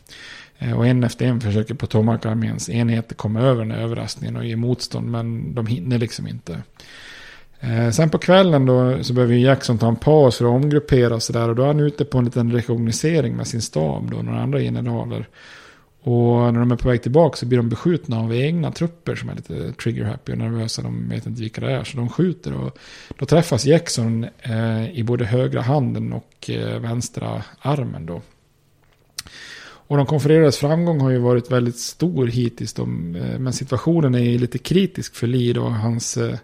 Eh, och en efter en försöker Potomac-arméns enheter komma över den här överraskningen och ge motstånd, men de hinner liksom inte. Eh, sen på kvällen då så behöver Jackson ta en paus för att omgruppera och sådär. Och då är han ute på en liten rekognosering med sin stab då, några andra generaler. Och när de är på väg tillbaka så blir de beskjutna av egna trupper som är lite trigger-happy och nervösa. De vet inte vilka det är, så de skjuter. Och då träffas Jackson eh, i både högra handen och eh, vänstra armen då. Och de konfererades framgång har ju varit väldigt stor hittills. De, eh, men situationen är lite kritisk för Lee och hans eh,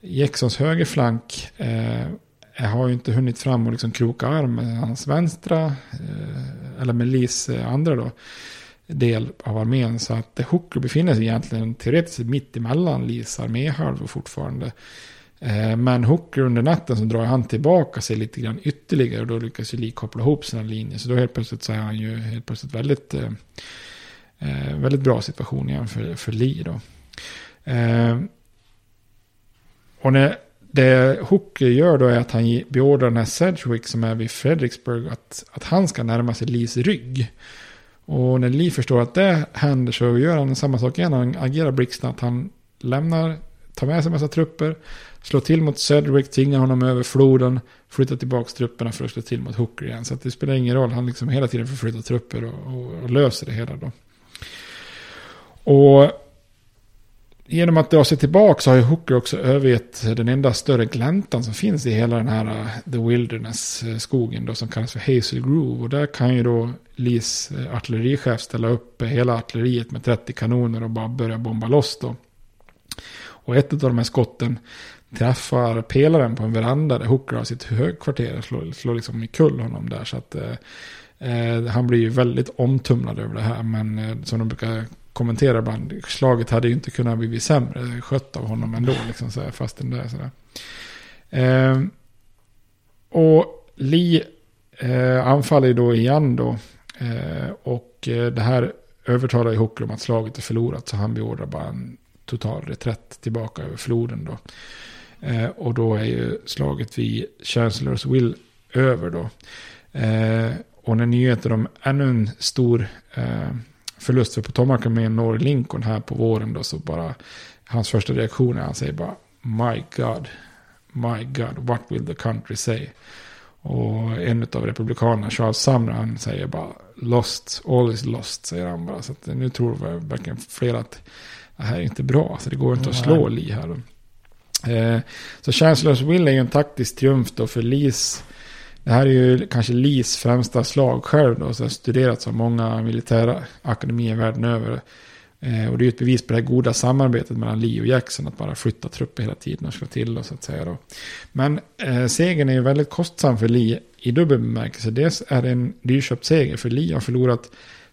Jacksons högerflank eh, har ju inte hunnit fram och liksom kroka arm med hans vänstra, eh, eller med Lis eh, andra då, del av armén. Så att Hooker befinner sig egentligen teoretiskt mitt emellan Lis arméhalvor fortfarande. Eh, men Hooker under natten så drar han tillbaka sig lite grann ytterligare och då lyckas ju Lee koppla ihop sina linjer. Så då helt plötsligt så är han ju helt plötsligt väldigt, eh, eh väldigt bra situation igen för, för Lee då. Eh, och när det Hooker gör då är att han beordrar den här Sedgwick som är vid Fredricksburg att, att han ska närma sig Lees rygg. Och när Lee förstår att det händer så gör han samma sak igen. Han agerar blixtsnabbt. Han lämnar, tar med sig en massa trupper, slår till mot Sedgwick, tvingar honom över floden, flyttar tillbaka trupperna för att slå till mot Hooker igen. Så det spelar ingen roll, han liksom hela tiden förflyttar trupper och, och, och löser det hela då. Och genom att dra sig tillbaka så har ju Hooker också övergett den enda större gläntan som finns i hela den här uh, The Wilderness-skogen då som kallas för Hazel Grove. Och där kan ju då Lees uh, artillerichef ställa upp hela artilleriet med 30 kanoner och bara börja bomba loss då. Och ett av de här skotten träffar pelaren på en veranda där Hooker har sitt högkvarter och slår, slår liksom i kull honom där. Så att eh, eh, han blir ju väldigt omtumlad över det här. Men eh, som de brukar kommentera ibland. Slaget hade ju inte kunnat bli sämre skött av honom ändå. Liksom, så här, fastän det är sådär. Eh, och Lee eh, anfaller ju då igen då. Eh, och eh, det här övertalar ju Hooker om att slaget är förlorat. Så han beordrar bara en total reträtt tillbaka över floden då. Eh, och då är ju slaget vid Chancellors Will över då. Eh, och när nyheter om ännu en stor förlust för Potomac med Norr Lincoln här på våren då så bara hans första reaktion är han säger bara My God, My God, what will the country say? Och en av republikanerna, Charles Sumner, han säger bara lost, all is lost, säger han bara. Så att nu tror verkligen flera att det här är inte bra, så det går inte att slå Lee här. Då. Eh, så Chancellors Will är ju en taktisk triumf då för Lees det här är ju kanske Lees främsta slag själv då, så studerats av många militära akademier världen över. Eh, och det är ju ett bevis på det här goda samarbetet mellan Lee och Jackson. Att bara flytta trupper hela tiden och slå till och så att säga. Då. Men eh, segern är ju väldigt kostsam för Lee i dubbel bemärkelse. Dels är det en dyrköpt seger för Lee har förlorat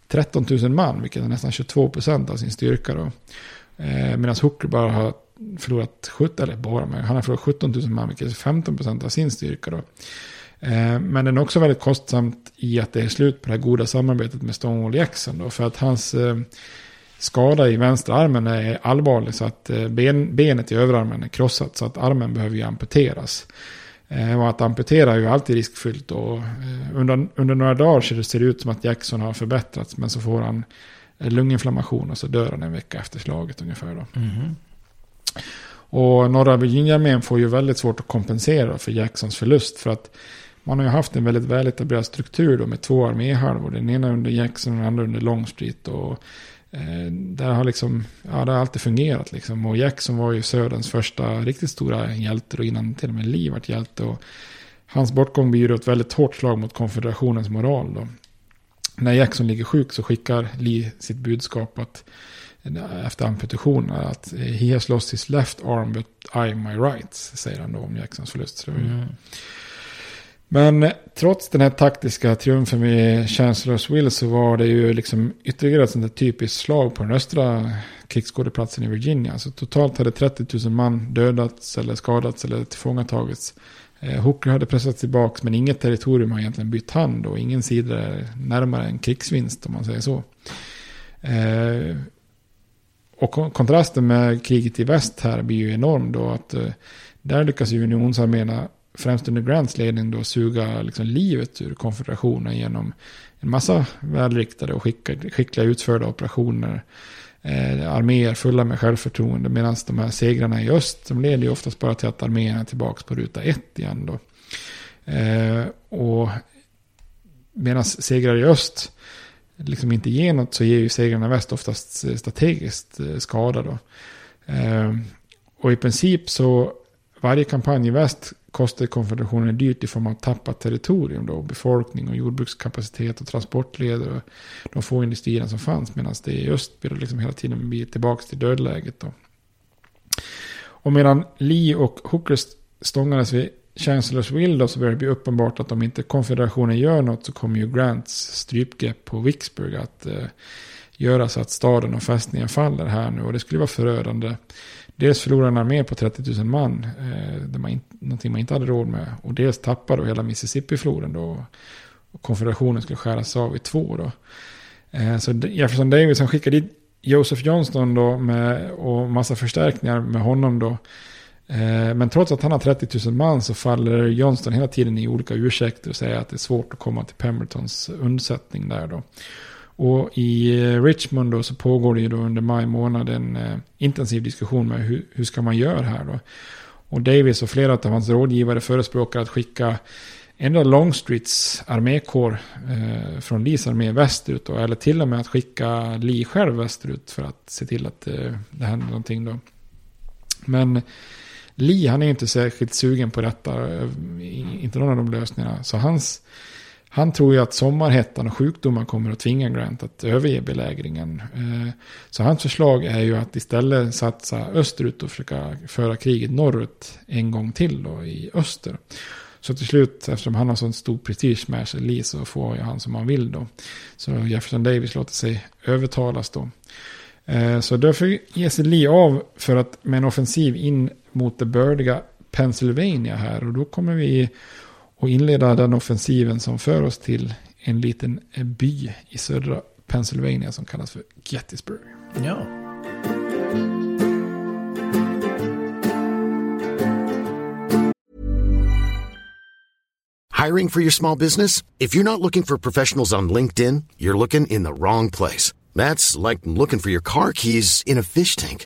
13 000 man, vilket är nästan 22 procent av sin styrka. Då. Eh, Medan Hooker bara har förlorat 17, eller bara, men han har förlorat 17 000 man, vilket är 15 procent av sin styrka. Då. Eh, men den är också väldigt kostsamt i att det är slut på det här goda samarbetet med Stonewall Jackson. Då, för att hans eh, skada i vänsterarmen är allvarlig så att eh, ben, benet i överarmen är krossat så att armen behöver ju amputeras. Och att amputera är ju alltid riskfyllt och under, under några dagar ser det ut som att Jackson har förbättrats men så får han lunginflammation och så dör han en vecka efter slaget ungefär. Då. Mm. Och norra Virginia-armén får ju väldigt svårt att kompensera för Jacksons förlust för att man har ju haft en väldigt väletablerad struktur då med två arméhalvor. Den ena under Jackson och den andra under Longstreet. Och eh, där har liksom, ja det har alltid fungerat liksom. Och Jackson var ju Söderns första riktigt stora hjälte och innan till och med Lee vart hjälte. Och hans bortgång blir ju ett väldigt hårt slag mot konfederationens moral då. När Jackson ligger sjuk så skickar Lee sitt budskap att efter amputationen att he has lost his left arm but I my right, säger han då om Jacksons förlust. Mm. Men eh, trots den här taktiska triumfen med Chancellor's Will så var det ju liksom ytterligare ett sånt där typiskt slag på den östra krigsskådeplatsen i Virginia. Så totalt hade 30 000 man dödats eller skadats eller tillfångatagits. Eh, Hooker hade pressats tillbaka men inget territorium har egentligen bytt hand och ingen sida är närmare en krigsvinst om man säger så. Eh, och kontrasten med kriget i väst här blir ju enorm då att där lyckas ju unionsarméerna främst under Grants ledning då suga liksom livet ur konfederationen genom en massa välriktade och skickliga utförda operationer. Eh, arméer fulla med självförtroende medan de här segrarna i öst de leder ju oftast bara till att arméerna är tillbaka på ruta ett igen då. Eh, och medan segrar i öst liksom inte ger något så ger ju segrarna i väst oftast eh, strategiskt eh, skada då. Eh, och i princip så varje kampanj i väst kostar konfrontationen dyrt i form av tappat territorium då, befolkning och jordbrukskapacitet och transportleder. Och de få industrierna som fanns medan det i öst blir liksom hela tiden blir tillbaka till dödläget då. Och medan Lee och Hooker stångades vid Chancellors Will då så börjar det bli uppenbart att om inte konfederationen gör något så kommer ju Grants strypgrepp på Vicksburg att eh, göra så att staden och fästningen faller här nu. Och det skulle vara förödande. Dels förlorar en armé på 30 000 man, eh, där man inte någonting man inte hade råd med. Och dels tappar då hela Mississippi-floden då. Och konfederationen skulle skäras av i två då. Eh, så Jefferson Davis han skickade dit Joseph Johnston då med, och massa förstärkningar med honom då. Eh, men trots att han har 30 000 man så faller Johnston hela tiden i olika ursäkter och säger att det är svårt att komma till Pembertons undsättning där då. Och i eh, Richmond då så pågår det ju då under maj månad en eh, intensiv diskussion med hur, hur ska man göra här då. Och Davis och flera av hans rådgivare förespråkar att skicka en av Longstreets armékår eh, från Lees armé västerut då, eller till och med att skicka Lee själv västerut för att se till att eh, det händer någonting då. Men Lee han är inte särskilt sugen på detta, eh, inte någon av de lösningarna. Så hans han tror ju att sommarhettan och sjukdomar kommer att tvinga Grant att överge belägringen. Eh, så hans förslag är ju att istället satsa österut och försöka föra kriget norrut en gång till då i öster. Så till slut, eftersom han har sån stor prestige med sig, Lee, så får ju han som han vill då. Så Jefferson Davis låter sig övertalas då. Eh, så därför ger sig Lee av för att med en offensiv in mot det bördiga Pennsylvania här. Och då kommer vi och inleda den offensiven som för oss till en liten by i södra Pennsylvania som kallas för Gettysburg. Ja. Hiring for your small business? If you're not looking for professionals on LinkedIn, you're looking in the wrong place. That's like looking for your car keys in a fish tank.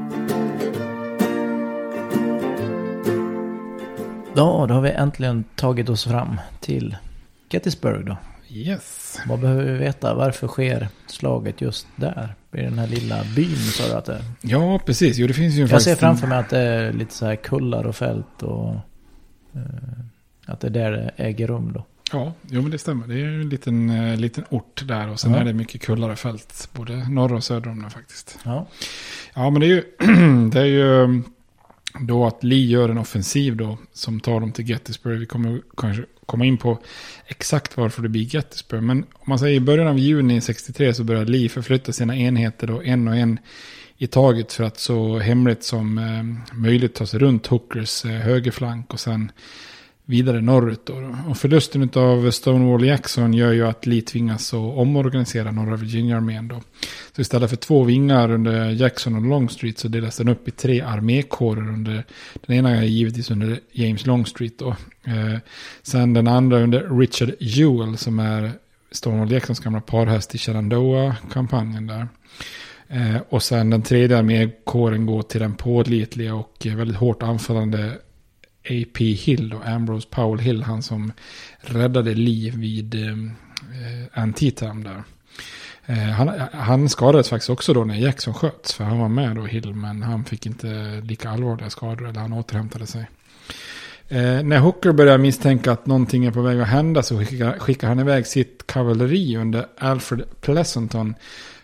Ja, då har vi äntligen tagit oss fram till Gettysburg då. Yes. Vad behöver vi veta? Varför sker slaget just där? I den här lilla byn sa du att det är? Ja, precis. Jo, det finns ju Jag ser framför mig att det är lite så här kullar och fält och... eh, att det är där det äger rum då. Ja, jo, men det stämmer. Det är ju en liten, eh, liten ort där och sen Ja. är det mycket kullar och fält. Både norr och söder om den faktiskt. Ja. Ja, men det är ju, det är ju då att Lee gör en offensiv då som tar dem till Gettysburg. Vi kommer kanske komma in på exakt varför det blir Gettysburg. Men om man säger i början av juni 63 så börjar Lee förflytta sina enheter då en och en i taget för att så hemligt som eh, möjligt ta sig runt Hookers eh, högerflank och sen vidare norrut. Då. Och förlusten av Stonewall Jackson gör ju att Lee tvingas att omorganisera norra Virginia-armén. Då. Så istället för två vingar under Jackson och Longstreet så delas den upp i tre armékårer. Under, den ena är givetvis under James Longstreet. Då. Eh, sen den andra under Richard Ewell som är Stonewall Jacksons gamla parhäst i Shenandoah-kampanjen där. Eh, och sen den tredje armékåren går till den pålitliga och väldigt hårt anfallande A.P. Hill då, Ambrose Powell Hill, han som räddade liv vid eh, Antietam där. Eh, han, han skadades faktiskt också då när Jackson sköts, för han var med då Hill, men han fick inte lika allvarliga skador, eller han återhämtade sig. Eh, när Hooker börjar misstänka att någonting är på väg att hända så skickar, skickar han iväg sitt kavalleri under Alfred Pleasanton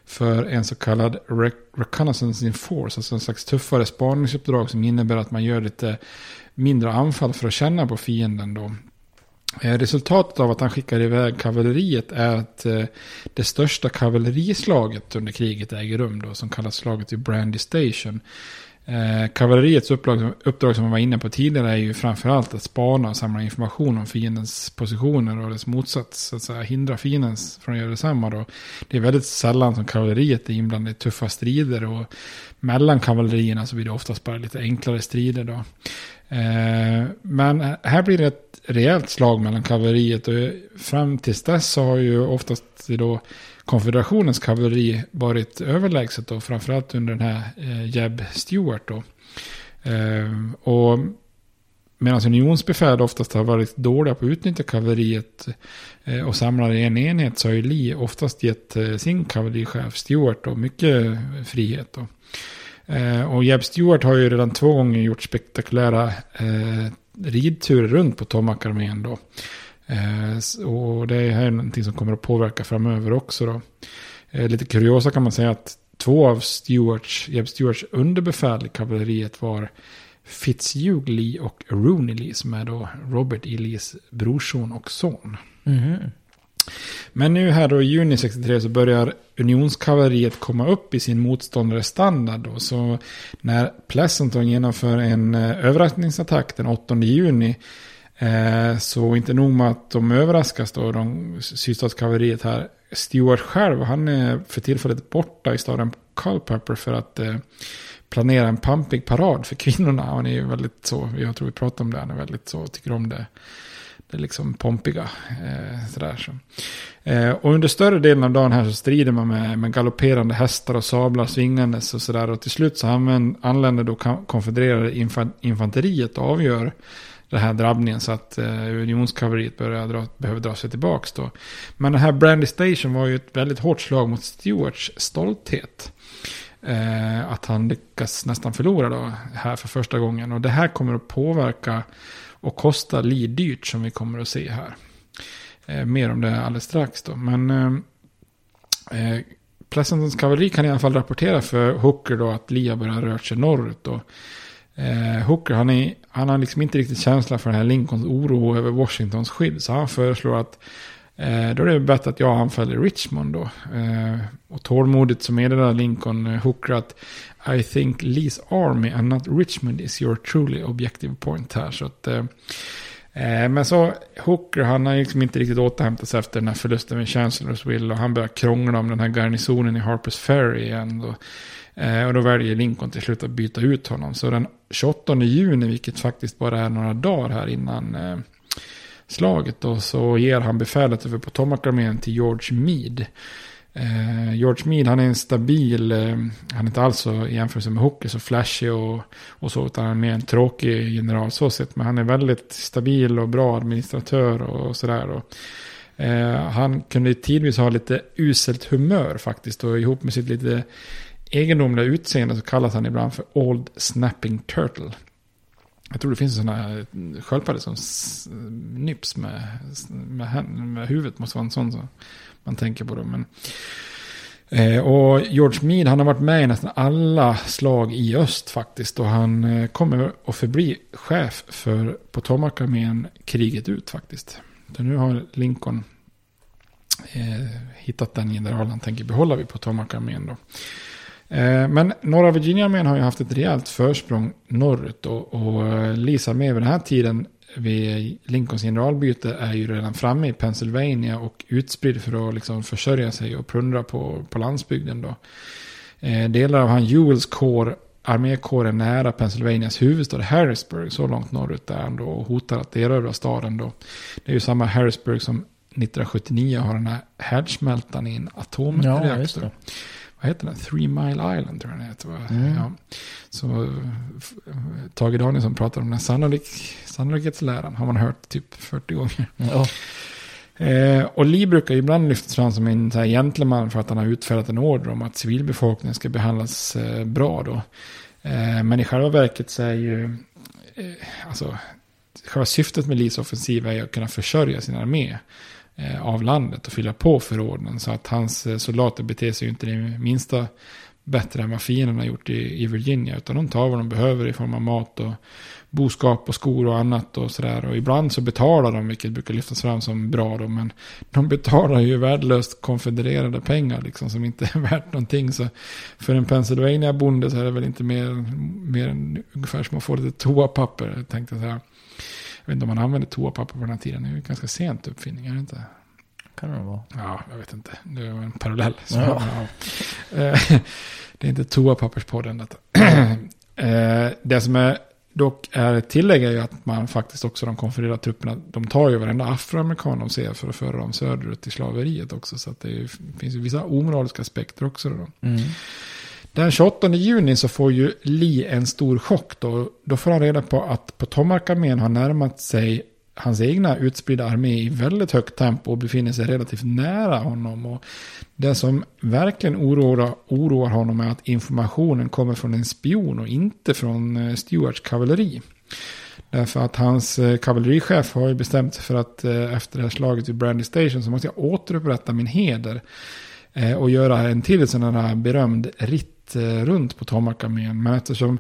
för en så kallad rec reconnaissance in force, alltså en slags tuffare spaningsuppdrag som innebär att man gör lite mindre anfall för att känna på fienden då. Eh, resultatet av att han skickar iväg kavalleriet är att eh, det största kavallerislaget under kriget äger rum då, som kallas slaget vid Brandy Station. Eh, kavalleriets uppdrag, uppdrag som man var inne på tidigare är ju framförallt att spana och samla information om fiendens positioner och dess motsats, så att säga, hindra fienden från att göra detsamma. Då. Det är väldigt sällan som kavalleriet är inblandat i tuffa strider och mellan kavallerierna så blir det oftast bara lite enklare strider. Då. Eh, men här blir det ett rejält slag mellan kavalleriet och fram tills dess så har ju oftast då konfederationens kavalleri varit överlägset då, framförallt under den här eh, Jeb Stewart då. Eh, och medan unionsbefäl oftast har varit dåliga på att utnyttja kavalleriet och samlar i en enhet så har ju Lee oftast gett sin kavallerichef Stewart då mycket frihet då. Eh, och Jeb Stewart har ju redan två gånger gjort spektakulära eh, ridturer runt på Tomac-armén då. Eh, och det här är någonting som kommer att påverka framöver också då. Eh, lite kuriosa kan man säga att två av Stewarts, Jeb Stewarts underbefäl i kavalleriet var Fitzhugh Lee och Rooney Lee som är då Robert E. Lees brorson och son. Mhm. Men nu här då i juni 63 så börjar unionskavalleriet komma upp i sin motståndares standard. Då. Så när Pleasanton genomför en eh, överraskningsattack den 8 juni eh, så inte nog med att de överraskas då, de sydstatskavalleriet här. Stewart själv, han är för tillfället borta i staden Culpeper för att eh, planera en pampig parad för kvinnorna. Han är ju väldigt så, jag tror vi pratar om det, han är väldigt så, tycker om det liksom pompiga. Eh, sådär, så. Eh, och under större delen av dagen här så strider man med, med galopperande hästar och sablar svingandes och sådär. Och till slut så anländer då konfedererade infan, infanteriet och avgör den här drabbningen så att eh, unionskavalleriet dra, behöver dra sig tillbaka då. Men den här Brandy Station var ju ett väldigt hårt slag mot Stewarts stolthet. Eh, att han lyckas nästan förlora då här för första gången. Och det här kommer att påverka och kosta Lee dyrt som vi kommer att se här. Eh, mer om det alldeles strax då. Men eh, eh, Pleasantons kavalleri kan i alla fall rapportera för Hooker då att Lee har börjat röra sig norrut då. Eh, Hooker han, är, han har liksom inte riktigt känsla för den här Lincolns oro över Washingtons skydd. Så han föreslår att Eh, då är det bättre att jag anfaller Richmond då. Eh, och tålmodigt så meddelar Lincoln eh, Hooker att i think Lee's army and not Richmond is your truly objective point här. Så att, eh, eh men så Hooker han har liksom inte riktigt återhämtat sig efter den här förlusten med Chancellorsville. Och han börjar krångla om den här garnisonen i Harpers Ferry igen. Då. Eh, och då väljer Lincoln till slut att byta ut honom. Så den 28 juni, vilket faktiskt bara är några dagar här innan eh, slaget då, så ger han befälet över Potomac-armén till George Meade. Eh, George Mead, han är en stabil, eh, han är inte alls så i jämförelse med Hooker så flashig och, och så, utan han är mer en tråkig general så sett. Men han är väldigt stabil och bra administratör och, och sådär. Eh, han kunde tidvis ha lite uselt humör faktiskt och ihop med sitt lite egendomliga utseende så kallas han ibland för Old Snapping Turtle. Jag tror det finns sådana sköldpaddor som nyps med, med, med huvudet. Måste vara en sån Så man tänker på. dem. Men, eh, och George Mead han har varit med i nästan alla slag i öst faktiskt. Och han eh, kommer att förbli chef för Potomac-armén kriget ut faktiskt. Så nu har Lincoln eh, hittat den general han tänker behålla vid Potomac-armén. Då. Eh, men norra Virginia-armén har ju haft ett rejält försprång norrut. Och, och Lees armé vid den här tiden vid Lincolns generalbyte är ju redan framme i Pennsylvania och utspridd för att liksom försörja sig och plundra på, på landsbygden. Då. Eh, delar av han Ewells kår, armékåren nära Pennsylvanias huvudstad Harrisburg, så långt norrut är han då och hotar att erövra staden då. Det är ju samma Harrisburg som 1979 har den här härdsmältan i en atomreaktor. Ja, vad heter den? Three Mile Island tror jag den heter. Mm. Ja. Så Tage Danielsson pratar om den sannolik, sannolikhetsläran. Har man hört typ 40 gånger. Ja. Eh, och Lee brukar ibland lyftas fram som en så här, gentleman för att han har utfärdat en order om att civilbefolkningen ska behandlas eh, bra då. Eh, men i själva verket så är ju, eh, alltså, själva syftet med Lees offensiv är att kunna försörja sin armé. Eh, av landet och fylla på förråden. Så att hans eh, soldater beter sig inte det minsta bättre än vad fienden har gjort i, i Virginia. Utan de tar vad de behöver i form av mat och boskap och skor och annat och sådär. Och ibland så betalar de, vilket brukar lyftas fram som bra då. Men de betalar ju värdelöst konfedererade pengar liksom som inte är värt någonting. Så för en Pennsylvania-bonde så är det väl inte mer, mer än ungefär som att få lite toapapper, tänkte jag säga. Jag vet inte om man använder toapapper på den här tiden. Det är ju ganska sent uppfinning, är det inte? Kan det vara. Ja, jag vet inte. Det var en parallell. Ja. Eh, det är inte toapapperspodden detta. Eh, det som är dock är tillägg är ju att man faktiskt också de konfererade trupperna, de tar ju varenda afroamerikan de ser för att föra dem söderut till slaveriet också. Så att det finns ju vissa omoraliska aspekter också. Då. Mm. Den 28 juni så får ju Lee en stor chock då. Då får han reda på att Potomac-armén har närmat sig hans egna utspridda armé i väldigt högt tempo och befinner sig relativt nära honom. Och det som verkligen oroar, oroar honom är att informationen kommer från en spion och inte från eh, Stuarts kavalleri. Därför att hans eh, kavallerichef har ju bestämt sig för att eh, efter det här slaget vid Brandy Station så måste jag återupprätta min heder. Och göra en till sån här berömd ritt Eh, runt på Tomac-armén. Men eftersom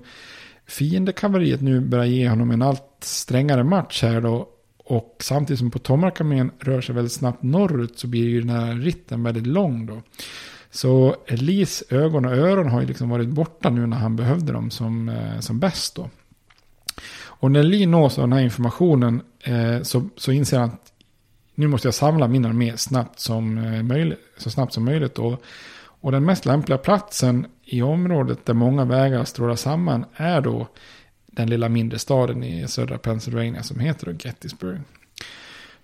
fiendekavalleriet nu börjar ge honom en allt strängare match här då. Och samtidigt som Potomac-armén rör sig väldigt snabbt norrut så blir ju den här ritten väldigt lång då. Så Elis ögon och öron har ju liksom varit borta nu när han behövde dem som, eh, som bäst då. Och när Lee nås av den här informationen eh, så, så inser han att nu måste jag samla min armé snabbt som, eh, möjligt, så snabbt som möjligt. Då. och den mest lämpliga platsen i området där många vägar strålar samman är då den lilla mindre staden i södra Pennsylvania som heter då Gettysburg.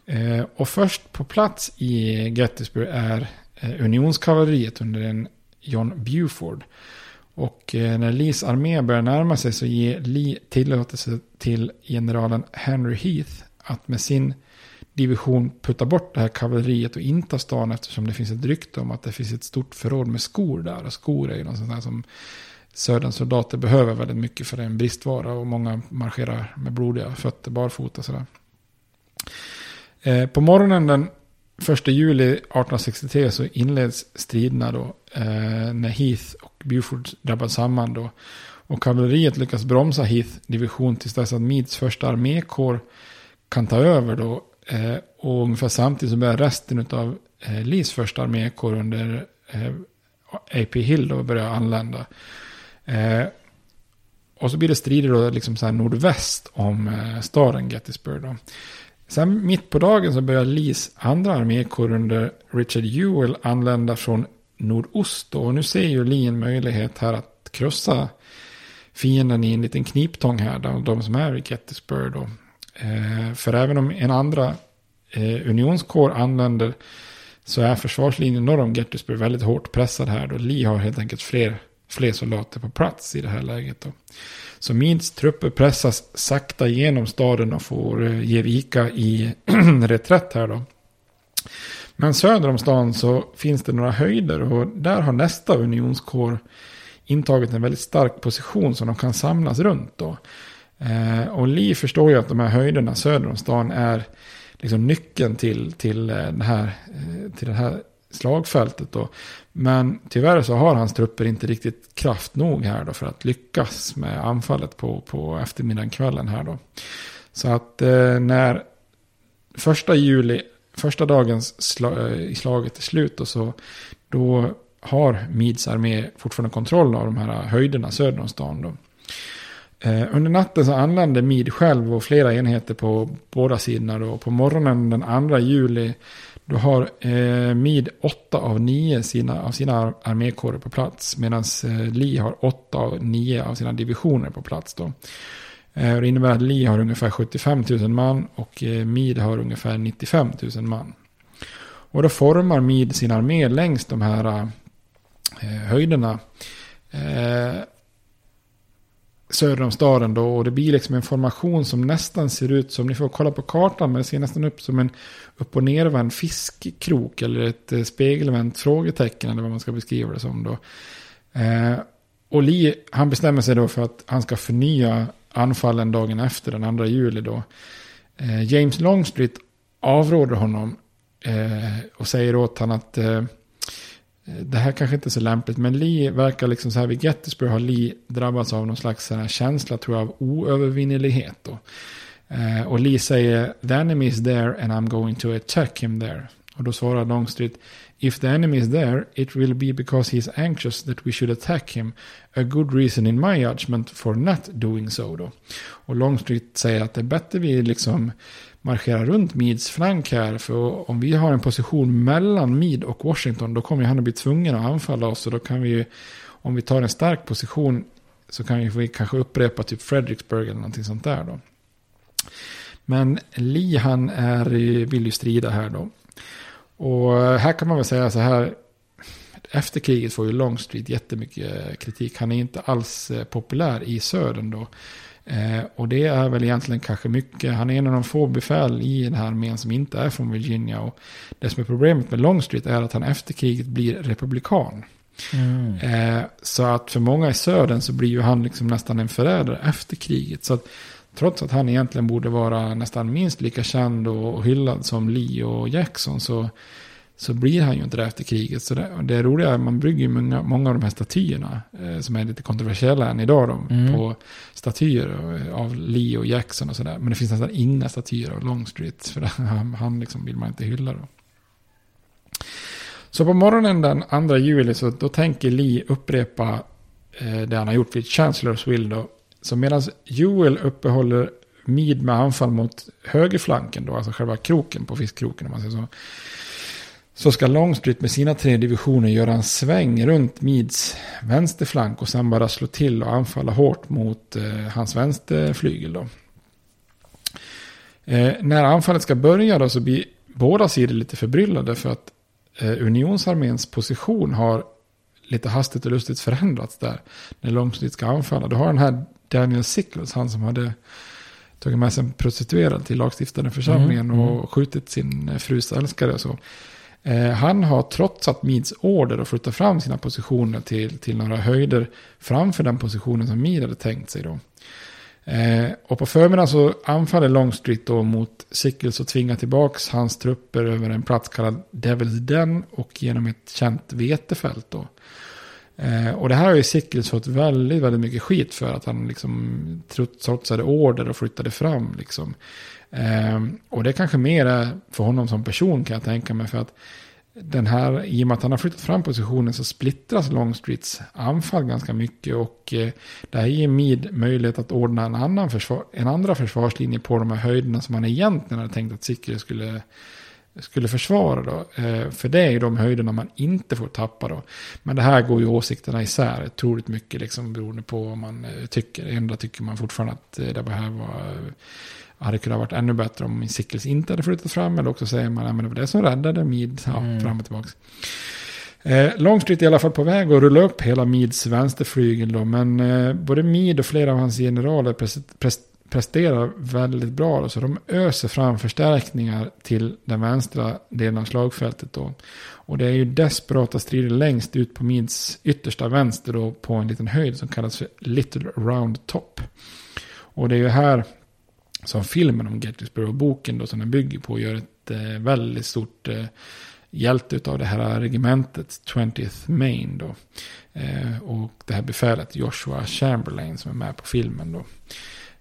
Eh, och först på plats i Gettysburg är eh, unionskavalleriet under en John Buford. Och eh, när Lees armé börjar närma sig så ger Lee tillåtelse till generalen Henry Heath att med sin division putta bort det här kavalleriet och inta stan eftersom det finns ett rykte om att det finns ett stort förråd med skor där. Och skor är ju något sånt här som söderns soldater behöver väldigt mycket för det är en bristvara och många marscherar med blodiga fötter barfota. Sådär. Eh, på morgonen den 1 juli 1863 så inleds striderna då eh, när Heath och Buford drabbas samman då. Och kavalleriet lyckas bromsa Heath division tills dess att Meads första armékår kan ta över då Eh, och ungefär samtidigt så börjar resten av eh, Lees första armékår under eh, AP Hill då börja anlända. Eh, och så blir det strider då liksom så här nordväst om eh, staden Gettysburg då. Sen mitt på dagen så börjar Lees andra armékår under Richard Ewell anlända från nordost. Då. Och nu ser ju Lee en möjlighet här att krossa fienden i en liten kniptång här. De, de som är i Gettysburg då. Eh, för även om en andra eh, unionskår anländer så är försvarslinjen norr om Gettysburg väldigt hårt pressad här. Då Lee har helt enkelt fler, fler soldater på plats i det här läget. Då. Så Meads trupper pressas sakta genom staden och får eh, ge vika i reträtt här då. Men söder om stan så finns det några höjder och där har nästa unionskår intagit en väldigt stark position som de kan samlas runt då. Eh, och Lee förstår ju att de här höjderna söder om stan är liksom nyckeln till, till, eh, det här, eh, till det här slagfältet. Då. Men tyvärr så har hans trupper inte riktigt kraft nog här då för att lyckas med anfallet på, på eftermiddagen, kvällen här då. Så att eh, när första juli, första dagens sla, i slaget är slut då, så då har Mids armé fortfarande kontroll av de här höjderna söder om stan då. Eh, under natten så anlände Mid själv och flera enheter på båda sidorna. Då. På morgonen den 2 juli då har eh, Mid åtta av nio sina, av sina armékårer på plats. Medan eh, Lee har åtta av nio av sina divisioner på plats. Då. Eh, det innebär att Lee har ungefär 75 000 man och eh, Mid har ungefär 95 000 man. Och då formar Mid sin armé längs de här eh, höjderna. Eh, Söder om staden då. Och det blir liksom en formation som nästan ser ut som, ni får kolla på kartan, men det ser nästan upp som en upp och nervänd fiskkrok eller ett eh, spegelvänt frågetecken eller vad man ska beskriva det som då. Eh, och Lee, han bestämmer sig då för att han ska förnya anfallen dagen efter, den 2 juli då. Eh, James Longstreet avråder honom eh, och säger åt honom att Eh, Eh, det här kanske inte är så lämpligt, men Lee verkar liksom så här vid Gettysburg har Lee drabbats av någon slags sån här känsla tror jag av oövervinnelighet. Då. Eh, och Lee säger the enemy is there and I'm going to attack him there. Och då svarar Longstreet If the enemy is there it will be because he is anxious that we should attack him. A good reason in my judgment for not doing so. Då. Och Longstreet säger att det är bättre vi liksom marschera runt Meads flank här. För om vi har en position mellan Mead och Washington då kommer han att bli tvungen att anfalla oss. Och då kan vi, om vi tar en stark position så kan vi kanske upprepa typ Fredericksburg eller någonting sånt där då. Men Lee han är, vill ju strida här då. Och här kan man väl säga så här. Efter kriget får ju Longstreet jättemycket kritik. Han är inte alls eh, populär i södern då. Eh, och det är väl egentligen kanske mycket, han är en av de få befäl i den här armén som inte är från Virginia. Och det som är problemet med Longstreet är att han efter kriget blir republikan. Mm. Eh, så att för många i södern så blir ju han liksom nästan en förrädare efter kriget. Så att trots att han egentligen borde vara nästan minst lika känd och hyllad som Lee och Jackson så så blir han ju inte det efter kriget. Så det, det roliga är att man bygger många, många av de här statyerna eh, som är lite kontroversiella än idag då, mm. på statyer av Lee och Jackson och sådär. Men det finns nästan inga statyer av Longstreet för han, han liksom vill man inte hylla då. Så på morgonen den 2 juli så då tänker Lee upprepa eh, det han har gjort vid Chancellorsville då. Så medan Joel uppehåller Mead med anfall mot högerflanken då, alltså själva kroken på fiskkroken om man säger så så ska Longstreet med sina tre divisioner göra en sväng runt Meads vänsterflank och sen bara slå till och anfalla hårt mot eh, hans vänsterflygel. Då. Eh, när anfallet ska börja då så blir båda sidor lite förbryllade för att eh, unionsarméns position har lite hastigt och lustigt förändrats där. När Longstreet ska anfalla. Du har den här Daniel Sickles, han som hade tagit med sig en prostituerad till lagstiftande församlingen mm, mm. och skjutit sin eh, frus älskare så. Eh, han har trotsat Meads order och flyttat fram sina positioner till, till några höjder framför den positionen som Mead hade tänkt sig. Då. Eh, och på förmiddagen så anfaller Longstreet då mot Sickles och tvingar tillbaka hans trupper över en plats kallad Devil's Den och genom ett känt vetefält. Då. Eh, och det här har ju Sickles fått väldigt, väldigt mycket skit för. Att han liksom trotsade order och flyttade fram liksom. Eh, och det kanske mer är för honom som person kan jag tänka mig. För att den här, i och med att han har flyttat fram positionen så splittras Longstreets anfall ganska mycket. Och eh, det här ger Mead möjlighet att ordna en, annan försvar, en andra försvarslinje på de här höjderna som han egentligen hade tänkt att Sickles skulle skulle försvara då. Eh, för det är ju de höjderna man inte får tappa då. Men det här går ju åsikterna isär otroligt mycket liksom beroende på vad man eh, tycker. Ändå tycker man fortfarande att eh, det här var, hade kunnat varit ännu bättre om Sickles inte hade flyttat fram. Eller också säger man att det var det som räddade Mid ja, mm. fram och tillbaka. Eh, Longstreet är i alla fall på väg att rulla upp hela Mids vänsterflygel då. Men eh, både Mid och flera av hans generaler pres, pres, presterar väldigt bra. Så de öser fram förstärkningar till den vänstra delen av slagfältet. Då. Och det är ju desperata strider längst ut på Mids yttersta vänster då, på en liten höjd som kallas för Little Round Top. Och det är ju här som filmen om Gettysburg och boken då som den bygger på gör ett eh, väldigt stort eh, hjälte av det här regementet 20th Maine då. Eh, och det här befälet Joshua Chamberlain som är med på filmen då.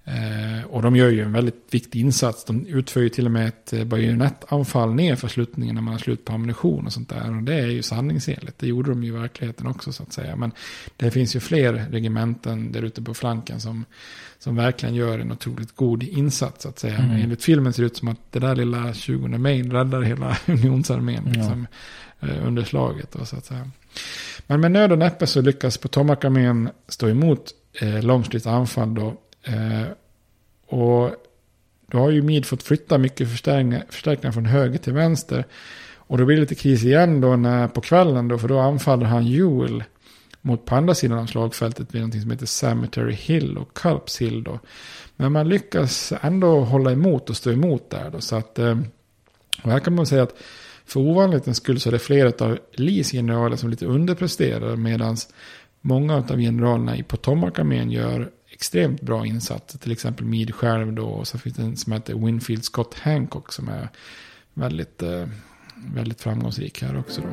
Eh, och de gör ju en väldigt viktig insats. De utför ju till och med ett eh, bajonettanfall ner för slutningen när man har slut på ammunition och sånt där. Och det är ju sanningsenligt. Det gjorde de ju i verkligheten också så att säga. Men det finns ju fler regementen där ute på flanken som, som verkligen gör en otroligt god insats så att säga. Mm. Enligt filmen ser det ut som att det där lilla 20 Main räddar hela unionsarmén liksom, eh, under slaget. Då, så att säga. Men med nöd och näppe så lyckas Potomac-armén stå emot eh, Longstreets anfall då Eh, och då har ju Mid fått flytta mycket förstärkningar, förstärkningar från höger till vänster. Och då blir det lite kris igen då när, på kvällen då, för då anfaller han Joel mot på andra sidan av slagfältet vid någonting som heter Cemetery Hill och Culps Hill då. Men man lyckas ändå hålla emot och stå emot där då. Så att, och här kan man säga att för ovanlighetens skull så är det flera av Lees generaler som lite underpresterar. Medan många av generalerna i Potomac-armén gör extremt bra insatser, Till exempel Mead själv då. Och så finns det en som heter Winfield Scott Hancock som är väldigt, eh, väldigt framgångsrik här också. Då.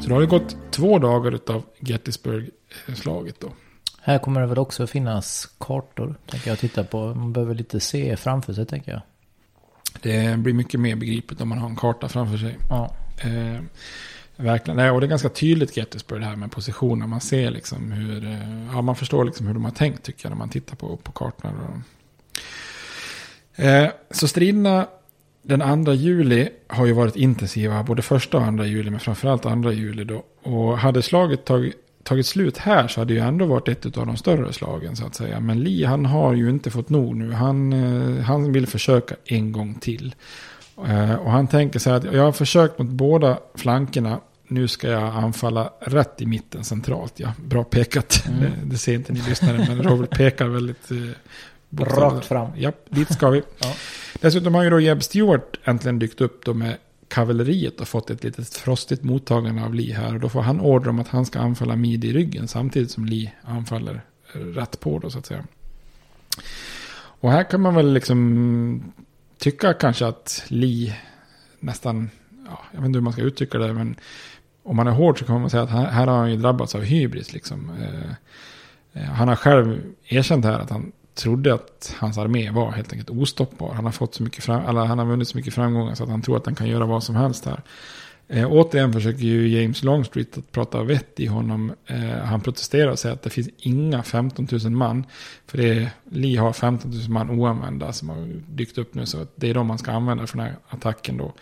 Så då har det gått två dagar av Gettysburg-slaget då. Här kommer det väl också finnas kartor, tänker jag titta på. Man behöver lite se framför sig, tänker jag. Det blir mycket mer begripligt om man har en karta framför sig. Ja. Eh, verkligen. Nej, och det är ganska tydligt Gettysburg det här med positioner. Man ser liksom hur, eh, ja man förstår liksom hur de har tänkt tycker jag när man tittar på, på kartorna. Eh, så striderna den 2 juli har ju varit intensiva, både första och andra juli, men framförallt andra juli då. Och hade slaget tagit tagit slut här så hade det ju ändå varit ett av de större slagen så att säga. Men Lee han har ju inte fått nog nu. Han, eh, han vill försöka en gång till. Eh, och han tänker så här att jag har försökt mot båda flankerna. Nu ska jag anfalla rätt i mitten centralt. Ja, bra pekat. Mm. Det, det, ser inte ni lyssnare men Robert pekar väldigt... Eh, Rakt fram. Ja, dit ska vi. ja. Dessutom har ju då Jeb Stewart äntligen dykt upp då med kavalleriet har fått ett litet frostigt mottagande av Lee här. Och då får han order om att han ska anfalla Midi i ryggen samtidigt som Lee anfaller rätt på då så att säga. Och här kan man väl liksom tycka kanske att Lee nästan, ja, jag vet inte hur man ska uttrycka det, men om man är hård så kan man säga att här, här har han ju drabbats av hybris liksom. Eh, eh han har själv erkänt här att han trodde att hans armé var helt enkelt ostoppbar. Han har, fått så mycket fram, eller han har vunnit så mycket framgångar så att han tror att han kan göra vad som helst här. Eh, återigen försöker ju James Longstreet att prata vett i honom. Eh, han protesterar och säger att det finns inga 15 000 man. För det är, Lee har 15 000 man oanvända som har dykt upp nu. Så det är de man ska använda för den här attacken då.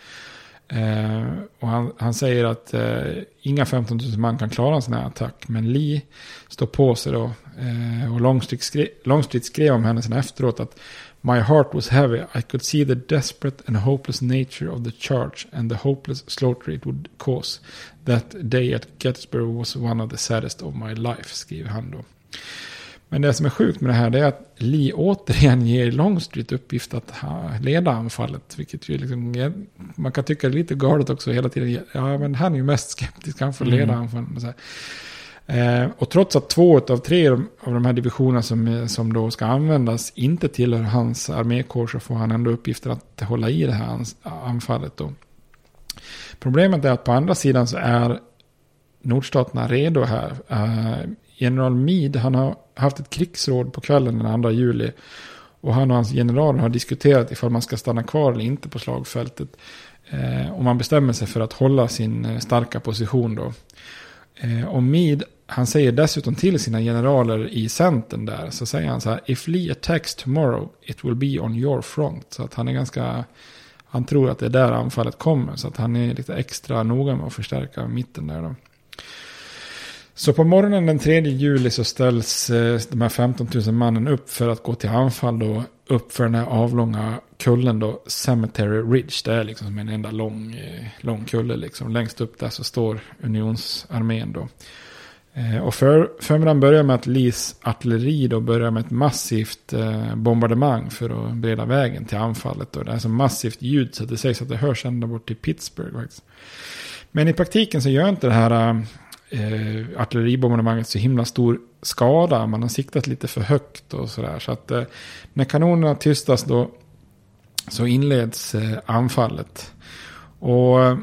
Eh, och han, han, säger att eh, inga 15 000 man kan klara en sån här attack. Men Lee står på sig då. Eh, och Longstreet skrev, Longstreet skrev om henne sen efteråt att My heart was heavy. I could see the desperate and hopeless nature of the charge and the hopeless slaughter it would cause. That day at Gettysburg was one of the saddest of my life, skriver han då. Men det som är sjukt med det här det är att Lee återigen ger Longstreet uppgift att leda anfallet. Vilket ju liksom, man kan tycka är lite galet också hela tiden. Ja, men han är ju mest skeptisk, han får leda mm. anfallet. Eh, och trots att två av tre av de här divisionerna som, eh, som då ska användas inte tillhör hans armékår så får han ändå uppgifter att hålla i det här anfallet. Då. Problemet är att på andra sidan så är nordstaterna redo här. Eh, general Meade han har haft ett krigsråd på kvällen den 2 juli. Och han och hans general har diskuterat ifall man ska stanna kvar eller inte på slagfältet. Eh, och man bestämmer sig för att hålla sin eh, starka position då. Eh, och Meade, han säger dessutom till sina generaler i centern där. Så säger han så här. If Lee attacks tomorrow it will be on your front. Så att han är ganska han tror att det är där anfallet kommer. Så att han är lite extra noga med att förstärka mitten där då. Så på morgonen den 3 juli så ställs eh, de här 15 000 mannen upp för att gå till anfall då. Upp för den här avlånga kullen då, Cemetery Ridge. Det är liksom en enda lång, eh, lång kulle liksom. Längst upp där så står unionsarmén då. Eh, och för, förmiddagen börjar med att Lees artilleri då börjar med ett massivt eh, bombardemang för att bereda vägen till anfallet. Och det är så massivt ljud så att det sägs att det hörs ända bort till Pittsburgh. Faktiskt. Men i praktiken så gör inte det här eh, artilleribombardemanget så himla stor skada. Man har siktat lite för högt och sådär. Så att eh, när kanonerna tystas då så inleds eh, anfallet. Och eh,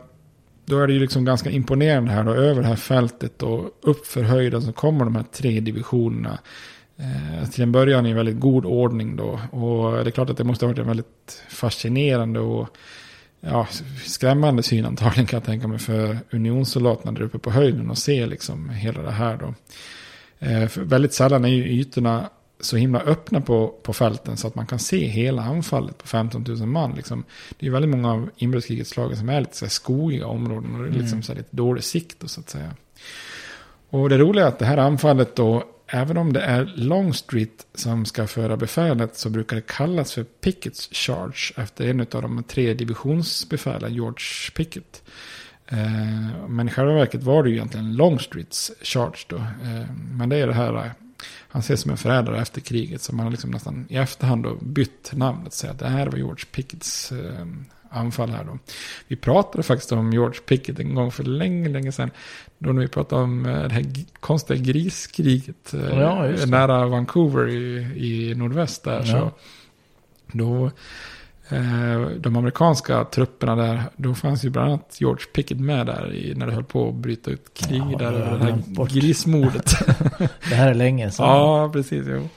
då är det ju liksom ganska imponerande här då över det här fältet och uppför höjden så kommer de här tre divisionerna. Eh, till en början i väldigt god ordning då. Och det är klart att det måste ha varit en väldigt fascinerande och ja, skrämmande syn antagligen kan jag tänka mig för unionssoldaterna där uppe på höjden och se liksom hela det här då. Eh, väldigt sällan är ju ytorna så himla öppna på, på fälten så att man kan se hela anfallet på 15 000 man. Liksom. Det är väldigt många av inbördeskrigets slagen som är lite så skogiga områden och det är liksom mm. så lite dålig sikt då, så att säga. Och det roliga är att det här anfallet då, även om det är Longstreet som ska föra befälet så brukar det kallas för Pickett's Charge efter en av de tre divisionsbefälen, George Pickett. Eh, men i själva verket var det ju egentligen Longstreets Charge då. Eh, men det är det här han ses som en förrädare efter kriget. Så man har liksom nästan i efterhand då bytt namnet. Säga att det här var George Pickets eh, anfall här då. Vi pratade faktiskt om George Pickett en gång för länge, länge sedan. Då när vi pratade om eh, det här konstiga griskriget. Eh, ja, nära Vancouver i, i nordväst där. Ja. Så då de amerikanska trupperna där, då fanns ju bland annat George Pickett med där i, när det höll på att bryta ut krig ja, där över det här bort. grismordet. det här är länge sedan. Ja, precis. Jo.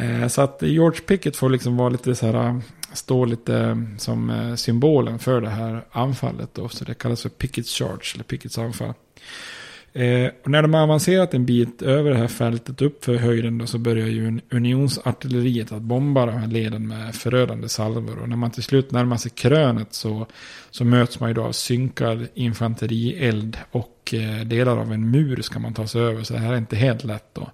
Eh, så att George Pickett får liksom vara lite så här, stå lite som eh, symbolen för det här anfallet då. Så det kallas för Pickett's Charge, eller Picketts anfall. Eh, och när de har avancerat en bit över det här fältet upp för höjden då, så börjar ju unionsartilleriet att bomba de här leden med förödande salvor. Och när man till slut närmar sig krönet så, så möts man ju då av synkad infanterield och eh, delar av en mur ska man ta sig över. Så det här är inte helt lätt då.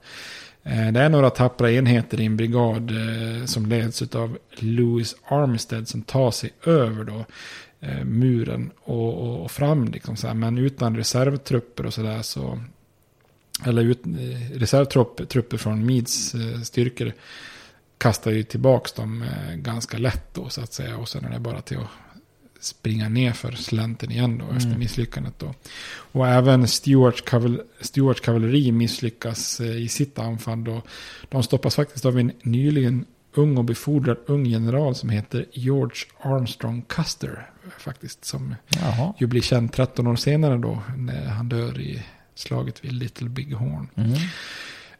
Eh, det är några tappra enheter i en brigad eh, som leds av Louis Armistead som tar sig över då muren och, och, fram. Liksom så här. Men utan reservtrupper och sådär så... Eller ut, eh, reservtrupper från Meads eh, styrkor kastar ju tillbaka dem eh, ganska lätt då så att säga. Och sen är det bara till att springa ner för slänten igen då mm. efter misslyckandet då. Och även Stuarts, kaval Stuarts kavalleri misslyckas eh, i sitt anfall då. De stoppas faktiskt av en nyligen ung och befordrad ung general som heter George Armstrong Custer. Faktiskt, som Jaha. ju blir känd 13 år senare då, när han dör i slaget vid Little Big Horn. Mm.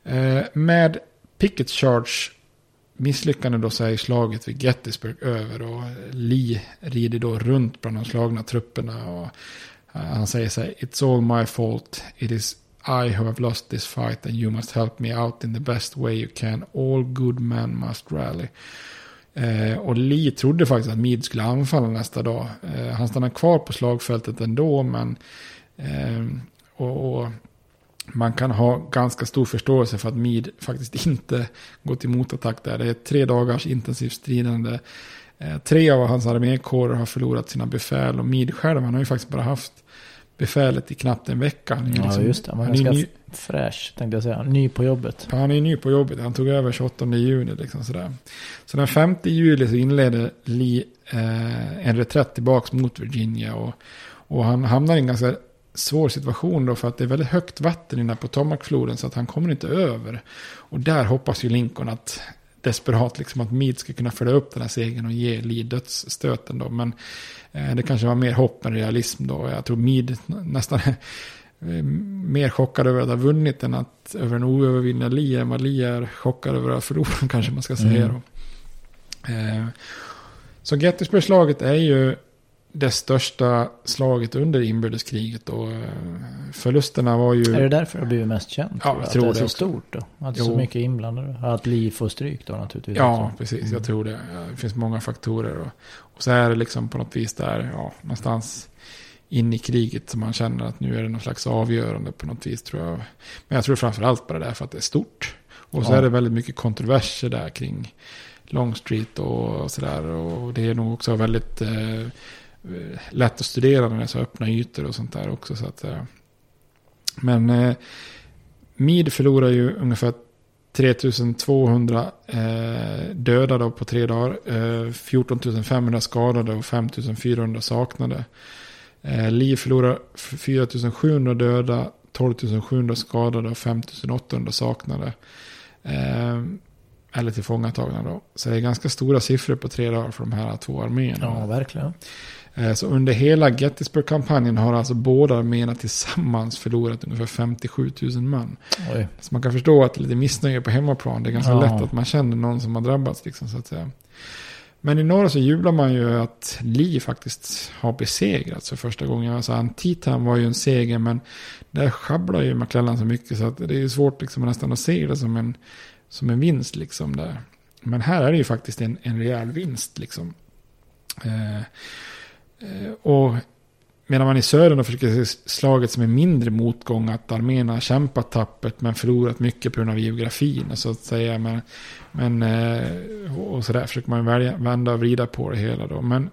Eh, med Pickett Charge misslyckande då så är slaget vid Gettysburg över och Lee rider då runt bland de slagna trupperna. Och uh, han säger så här, It's all my fault, it is i who have lost this fight and you must help me out in the best way you can. All good men must rally. Eh, och Lee trodde faktiskt att Meade skulle anfalla nästa dag. Eh, han stannade kvar på slagfältet ändå, men... Eh, och, och, man kan ha ganska stor förståelse för att Meade faktiskt inte går till motattack där. Det är tre dagars intensivt stridande. Eh, tre av hans armékårer har förlorat sina befäl och Meade själv, han har ju faktiskt bara haft befälet i knappt en vecka. Han ja, liksom, just det. Han är ny, fräsch, tänkte jag säga. Ny på jobbet. Ja, han är ny på jobbet. Han tog över 28 juni. Liksom sådär. Så den 5 juli så inledde Lee eh, en reträtt tillbaka mot Virginia. Och, och han hamnar i en ganska svår situation då för att det är väldigt högt vatten inne på Potomacfloden så att han kommer inte över. Och där hoppas ju Lincoln att desperat liksom att Meade ska kunna följa upp den här segern och ge Lee dödsstöten då. Men eh, det kanske var mer hopp än realism då. Jag tror Meade nästan mer chockad över att ha vunnit än att över en oövervinnad Lee än vad Lee är chockad över att ha förlorat kanske man ska säga Mm. Eh, så Gettysburgslaget är ju det största slaget under inbördeskriget och eh, förlusterna var ju... Är det därför det har blivit mest känt? Ja, jag att tror det är det så också. stort då? Att det är så mycket inblandade? Att Li får stryk då naturligtvis? Ja, också. precis. Mm. Jag tror det. Det finns många faktorer. Och, och så är det liksom på något vis där, ja, någonstans in i kriget som man känner att nu är det någon slags avgörande på något vis tror jag. Men jag tror framförallt bara det är för att det är stort. Och så Ja. är det väldigt mycket kontroverser där kring Longstreet och sådär. Och det är nog också väldigt eh, lätt att studera när det är så öppna ytor och sånt där också. Så att, eh, men eh, Meade förlorar ju ungefär 3200 eh, döda på tre dagar. Eh, 14 500 skadade och 5 400 saknade. Eh, Lee förlorar 4 700 döda, 12 700 skadade och 5 800 saknade. Eh, eller tillfångatagna då. Så det är ganska stora siffror på tre dagar för de här två arméerna. Ja, verkligen. Eh, Så under hela Gettysburg-kampanjen har alltså båda arméerna tillsammans förlorat ungefär 57 000 man. Oj. Så man kan förstå att det är lite missnöje på hemmaplan. Det är ganska Ja. lätt att man känner någon som har drabbats. Liksom, så att säga. Men i norr så jublar man ju att Lee faktiskt har besegrats för första gången. Alltså Antietam var ju en seger men där sjabblar ju McClellan så mycket så att det är ju svårt liksom nästan att se det som en, som en vinst liksom där. Men här är det ju faktiskt en, en rejäl vinst liksom. Eh, eh, och medan man i södern då försöker se slaget som en mindre motgång, att arméerna har kämpat tappert men förlorat mycket på grund av geografin och så att säga. Men, men eh, och sådär försöker man välja, vända och vrida på det hela då. Men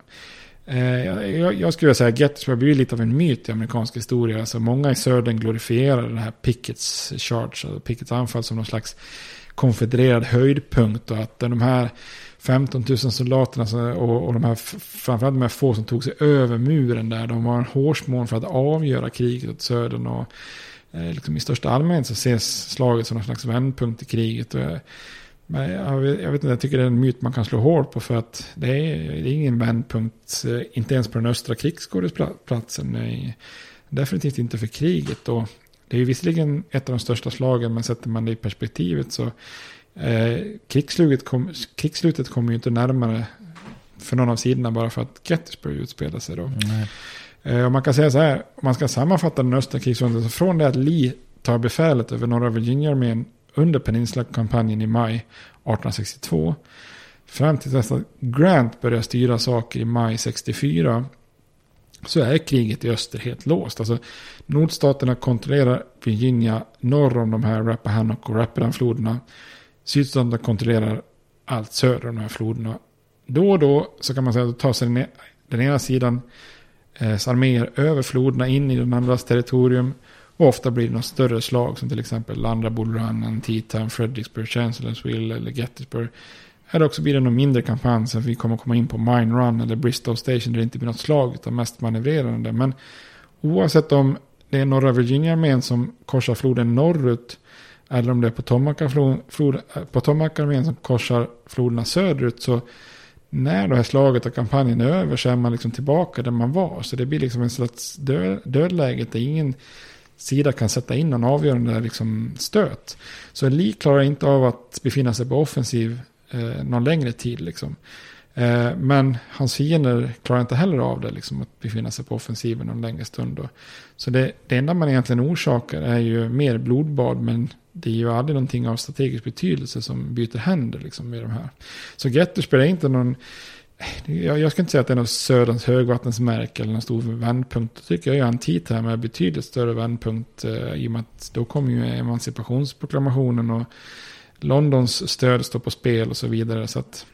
eh, jag, jag skulle vilja säga att Gettysburg blir lite av en myt i amerikansk historia. Alltså många i södern glorifierar den här Pickets charge, alltså Pickets anfall som någon slags konfedererad höjdpunkt och att de här 15 000 soldaterna och, och de här, framförallt de här få som tog sig över muren där, de var en hårsmån för att avgöra kriget åt södern. Och eh, liksom i största allmänhet så ses slaget som någon slags vändpunkt i kriget. Och, eh, men jag, vet, jag vet inte, jag tycker det är en myt man kan slå hål på för att det är, det är ingen vändpunkt, eh, inte ens på den östra krigsskådesplatsen. Definitivt inte för kriget. Och det är visserligen ett av de största slagen, men sätter man det i perspektivet så Eh, krigsslutet, kom, kommer ju inte närmare för någon av sidorna bara för att Gettysburg utspelar sig då. Eh, och man kan säga så här, om man ska sammanfatta den östra krigsrundan, så från det att Lee tar befälet över norra Virginia-armén under Peninsula-kampanjen i maj 1862, fram till dess att Grant börjar styra saker i maj 64, så är kriget i öster helt låst. Alltså, nordstaterna kontrollerar Virginia norr om de här Rappahannock och Rapidan-floderna. Sydstaterna kontrollerar allt söder om de här floderna. Då och då så kan man säga att tar sig den, e- den ena sidan eh, arméer över floderna in i den andras territorium. Och ofta blir det något större slag som till exempel Landra Bull Run, Antietam, Fredericksburg, Chancellorsville eller Gettysburg. Eller också blir det någon mindre kampanj som vi kommer komma in på Mine Run eller Bristol Station där det inte blir något slag utan mest manövrerande. Men oavsett om det är norra Virginia-armén som korsar floden norrut eller om det är Potomac-armén som korsar floderna söderut så när det här slaget och kampanjen är över så är man liksom tillbaka där man var. Så det blir liksom en slags död, dödläge där ingen sida kan sätta in någon avgörande liksom stöt. Så Lee klarar inte av att befinna sig på offensiv eh, någon längre tid. Liksom. Eh, men hans fiender klarar inte heller av det, liksom, att befinna sig på offensiven någon längre stund. Då. Så det, det enda man egentligen orsakar är ju mer blodbad, men det är ju aldrig någonting av strategisk betydelse som byter händer liksom, med de här. Så Gettysburg är inte någon... Jag, jag ska inte säga att det är något Söderns högvattensmärke eller någon stor vändpunkt. Då tycker jag ju Antietam är betydligt större vändpunkt eh, i och med att då kommer ju emancipationsproklamationen och Londons stöd står på spel och så vidare. Så att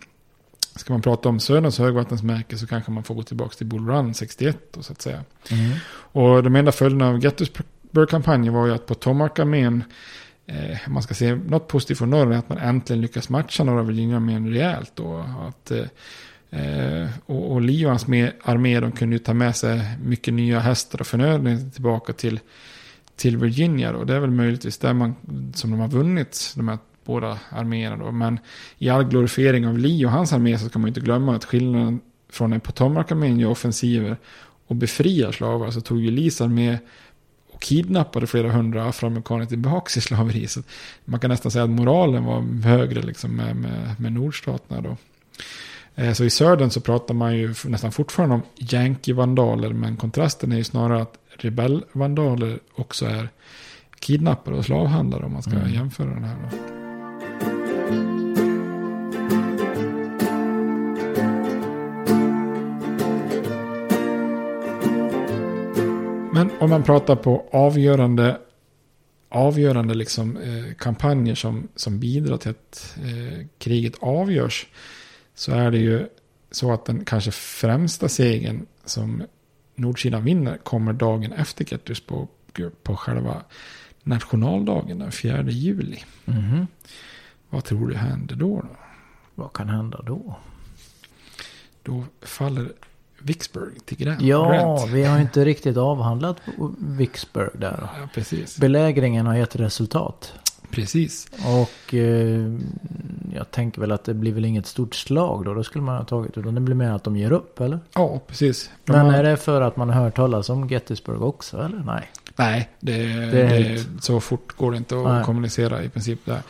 ska man prata om Söderns högvattensmärke så kanske man får gå tillbaka till Bull Run 61 då, så att säga. Mm. Och de enda följderna av Gettysburg-kampanjen var ju att Potomac-armén, eh, man ska se något positivt från norr, är att man äntligen lyckas matcha norra Virginia-armén rejält. Då. Att, eh, och, och Lee och hans med, armé de kunde ju ta med sig mycket nya hästar och förnödenheter tillbaka till, till Virginia. Och det är väl möjligtvis där man, som de har vunnit de här båda arméerna. Då. Men i all glorifiering av Lee och hans armé så ska man inte glömma att skillnaden från en Potomac-armén gör offensiver och befriar slavar. Så tog ju Lees armé och kidnappade flera hundra afroamerikaner tillbaka i slaveri. Så man kan nästan säga att moralen var högre liksom med, med, med nordstaterna då. Eh, så i södern så pratar man ju nästan fortfarande om yankee-vandaler. Men kontrasten är ju snarare att rebellvandaler också är kidnappare och slavhandlare om man ska mm. jämföra den här. Då. Men om man pratar på avgörande, avgörande liksom, eh, kampanjer som, som bidrar till att eh, kriget avgörs. Så är det ju så att den kanske främsta segern som nordsidan vinner kommer dagen efter Gettysburg på själva nationaldagen den 4 juli. Mm. Vad tror du händer då, då? Vad kan hända då? Då faller Vicksburg till Grant. Ja, Grant. vi har inte riktigt avhandlat Vicksburg där. Ja, precis. Belägringen har gett resultat. Precis. Och eh, jag tänker väl att det blir väl inget stort slag då. Då skulle man ha tagit. Utan det blir mer att de ger upp eller? Ja, precis. De Men har... är det för att man har hört talas om Gettysburg också eller? Nej. Nej, det, det, det så fort går det inte att Nej. kommunicera i princip där.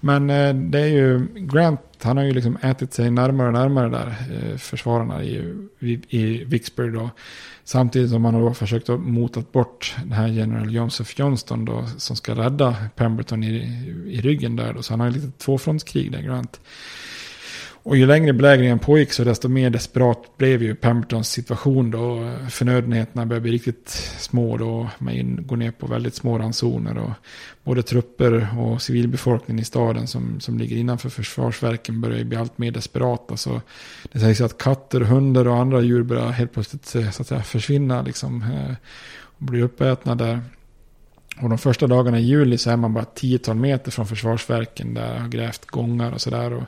Men eh, det är ju Grant, han har ju liksom ätit sig närmare och närmare där, eh, försvararna i, i, i Vicksburg då. Samtidigt som man har försökt att motat bort den här general Joseph Johnston då, som ska rädda Pemberton i, i ryggen där då. Så han har ju lite tvåfrontskrig där, Grant. Och ju längre belägringen pågick så desto mer desperat blev ju Pembertons situation då. Förnödenheterna började bli riktigt små då. Man går ner på väldigt små ransoner. Och både trupper och civilbefolkningen i staden som, som ligger innanför försvarsverken börjar bli allt mer desperata. Så det sägs att katter, hundar och andra djur börjar helt plötsligt eh, så att säga, försvinna liksom. Eh, och bli uppätna där. Och de första dagarna i juli så är man bara ett tiotal meter från försvarsverken där har grävt gångar och sådär.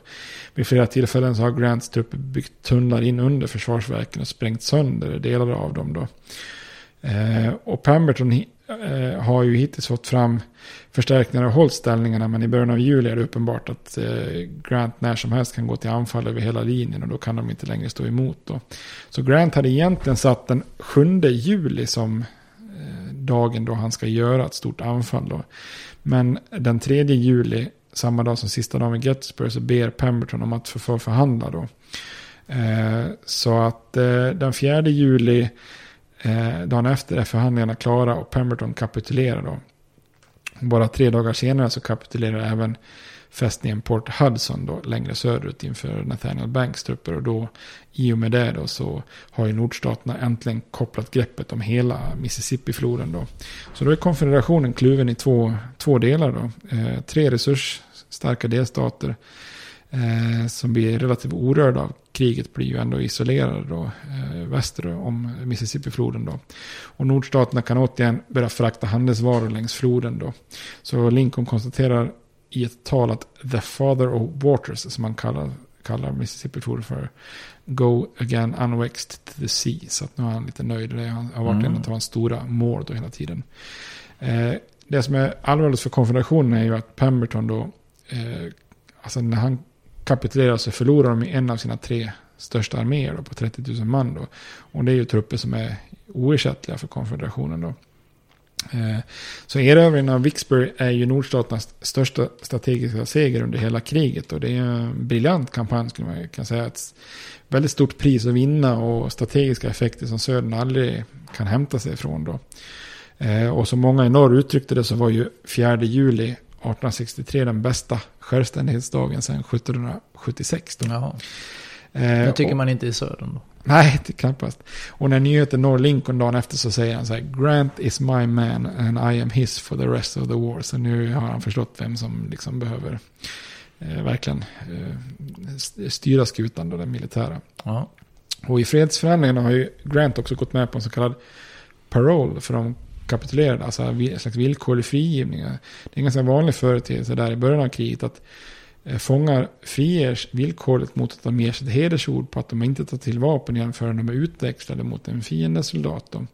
vid flera tillfällen så har Grants trupper byggt tunnlar in under försvarsverken och sprängt sönder delar av dem då. Eh, och Pemberton eh, har ju hittills fått fram förstärkningar och hållit ställningarna. Men i början av juli är det uppenbart att eh, Grant när som helst kan gå till anfall över hela linjen. Och då kan de inte längre stå emot då. Så Grant hade egentligen satt den 7 juli som dagen då han ska göra ett stort anfall. Då. Men den 3 juli, samma dag som sista dagen i Gettysburg, så ber Pemberton om att få förhandla då. Eh, så att eh, den 4 juli, eh, dagen efter, är förhandlingarna klara och Pemberton kapitulerar då. Bara tre dagar senare så kapitulerar även fästningen Port Hudson då, längre söderut inför Nathaniel Banks trupper. Och då, i och med det då, så har ju nordstaterna äntligen kopplat greppet om hela Mississippifloden. Då. Så då är konfederationen kluven i två, två delar. Då. Eh, tre resursstarka delstater eh, som blir relativt orörda av kriget blir ju ändå isolerade då, eh, väster om Mississippifloden. Då. Och nordstaterna kan återigen börja frakta handelsvaror längs floden. Då. Så Lincoln konstaterar i ett tal att The Father of Waters, som man kallar, kallar Mississippi-floden för, Go again unvexed to the sea. Så att nu är han lite nöjd. Det har varit mm. en av hans stora mål då hela tiden. Eh, det som är allvarligt för konfederationen är ju att Pemberton då, eh, alltså när han kapitulerar så förlorar de en av sina tre största arméer då, på 30 000 man. Då. Och det är ju trupper som är oersättliga för konfederationen. Då. Eh, så erövringen av Vicksburg är ju nordstaternas största strategiska seger under hela kriget. Och det är en briljant kampanj skulle man kunna säga. Ett väldigt stort pris att vinna och strategiska effekter som södern aldrig kan hämta sig ifrån. Då. Eh, och som många i norr uttryckte det så var ju 4 juli 1863 den bästa självständighetsdagen sedan 1776. Då. Jaha. Det tycker och, man inte i södern då. Nej, det knappast. Och när nyheten når Lincoln dagen efter så säger han så här. Grant is my man and I am his for the rest of the war. Så nu har han förstått vem som liksom behöver eh, verkligen eh, styra skutan då, den militära. Ja. Och i fredsförhandlingarna har ju Grant också gått med på en så kallad parole för de kapitulerade. Alltså en slags villkorlig frigivning. Det är en ganska vanlig företeelse där i början av kriget att Eh, Eh, fångar friges villkorligt mot att de ger sitt hedersord på att de inte tar till vapen igen förrän de är utväxlade mot en fiendesoldat. Då.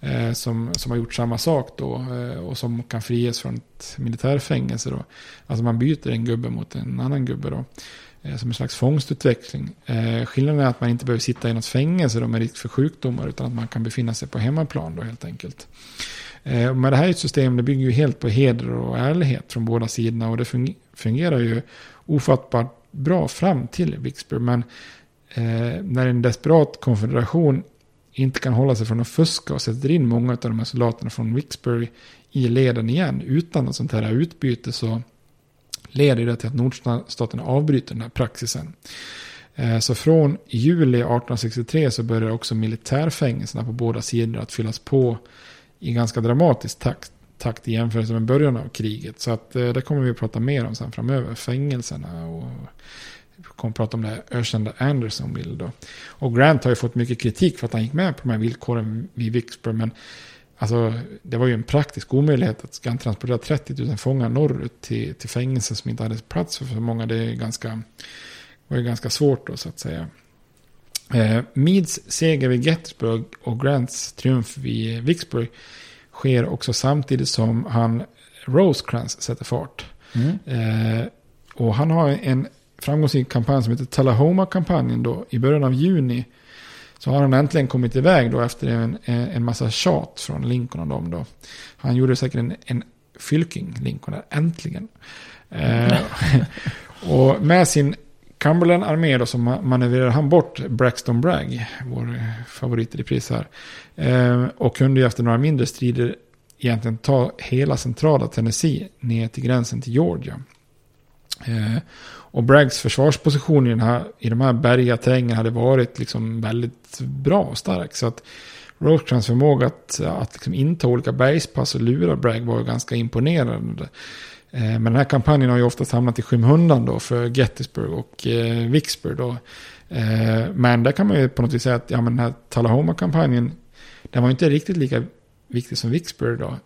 Eh, som, som har gjort samma sak då eh, och som kan friges från ett militärfängelse. Då. Alltså man byter en gubbe mot en annan gubbe då. Eh, som en slags fångstutväxling. Eh, skillnaden är att man inte behöver sitta i något fängelse då med risk för sjukdomar utan att man kan befinna sig på hemmaplan då helt enkelt. Eh, Men det här är ett system, det bygger ju helt på heder och ärlighet från båda sidorna och det fungerar ju ofattbart bra fram till Vicksburg. Men eh, när en desperat konfederation inte kan hålla sig från att fuska och sätter in många av de här soldaterna från Vicksburg i leden igen utan något sånt här utbyte så leder det till att nordstaterna avbryter den här praxisen. Eh, så från juli 1863 så börjar också militärfängelserna på båda sidor att fyllas på i ganska dramatisk takt, takt i jämförelse med början av kriget. Så att eh, det kommer vi att prata mer om sen framöver. Fängelserna och vi kommer att prata om det här ökända anderson då. Och Grant har ju fått mycket kritik för att han gick med på de här villkoren vid Vicksburg. Men alltså, det var ju en praktisk omöjlighet att ska han transportera 30 000 fångar norrut till, till fängelser som inte hade plats för så många. Det är ganska, var ju ganska svårt då så att säga. Eh, Meads seger vid Gettysburg och Grants triumf vid Vicksburg sker också samtidigt som han Rosecrans sätter fart. Mm. Eh, och han har en framgångsrik kampanj som heter Tullahoma-kampanjen då. I början av juni så har han äntligen kommit iväg då efter en, en massa tjat från Lincoln och dem då. Han gjorde säkert en, en fylking, Lincoln, där, äntligen. Eh, och med sin Cumberland-armé då så manövrerade han bort Braxton Bragg, vår eh, favorit i repris här. Eh, och kunde ju efter några mindre strider egentligen ta hela centrala Tennessee ner till gränsen till Georgia. Eh, och Braggs försvarsposition i, den här, i de här bergiga terrängen hade varit liksom väldigt bra och stark. Så att Rosecrans förmåga att, att liksom inta olika bergspass och lura Bragg var ju ganska imponerande. Eh, men den här kampanjen har ju oftast hamnat i skymundan då för Gettysburg och eh, Vicksburg då. Eh, men där kan man ju på något vis säga att ja, men den här Tullahoma-kampanjen, den var inte riktigt lika viktig som Vicksburg då.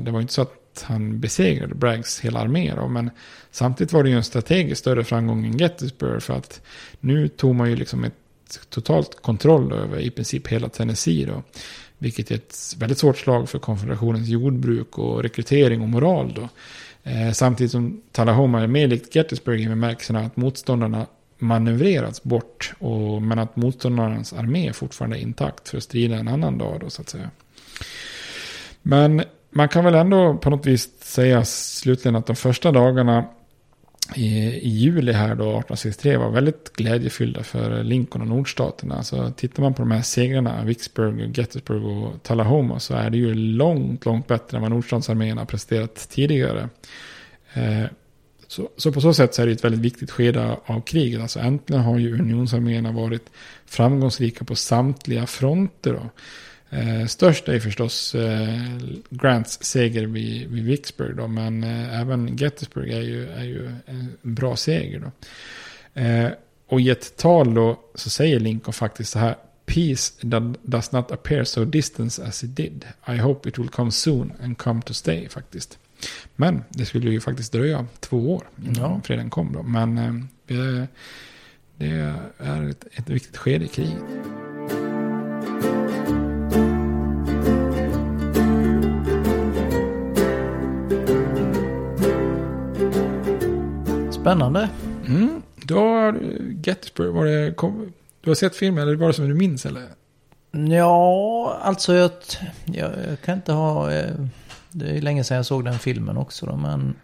Det var inte så att han besegrade Braggs hela armé då, men samtidigt var det ju en strategiskt större framgång än Gettysburg för att nu tog man ju liksom ett totalt kontroll över i princip hela Tennessee då. Vilket är ett väldigt svårt slag för konfederationens jordbruk och rekrytering och moral då. Eh, samtidigt som Tullahoma är mer likt Gettysburg i bemärkelsen att motståndarna manövrerats bort. Och, men att motståndarens armé fortfarande är intakt för att strida en annan dag då så att säga. Men man kan väl ändå på något vis säga slutligen att de första dagarna i, i juli här då 1863 var väldigt glädjefyllda för Lincoln och nordstaterna. Så tittar man på de här segrarna, Vicksburg, Gettysburg och Tullahoma så är det ju långt, långt bättre än vad nordstatsarmén har presterat tidigare. Eh, så, så på så sätt så är det ett väldigt viktigt skede av kriget. Alltså äntligen har ju unionsarméerna varit framgångsrika på samtliga fronter. Då. Eh, störst är förstås eh, Grants seger vid, vid Vicksburg då, men eh, även Gettysburg är ju, är ju en bra seger då. Eh, och i ett tal då så säger Lincoln faktiskt så här. Peace that does not appear so distant as it did. I hope it will come soon and come to stay faktiskt. Men det skulle ju faktiskt dröja två år innan Ja. freden kom då. Men eh, det, det är ett, ett viktigt skede i kriget. Spännande. Mm. Då har du Gettysburg, var det, kom, du har sett filmen eller var det som du minns eller? Ja, alltså jag, jag, jag kan inte ha... eh, Det är länge sedan jag såg den filmen också då, men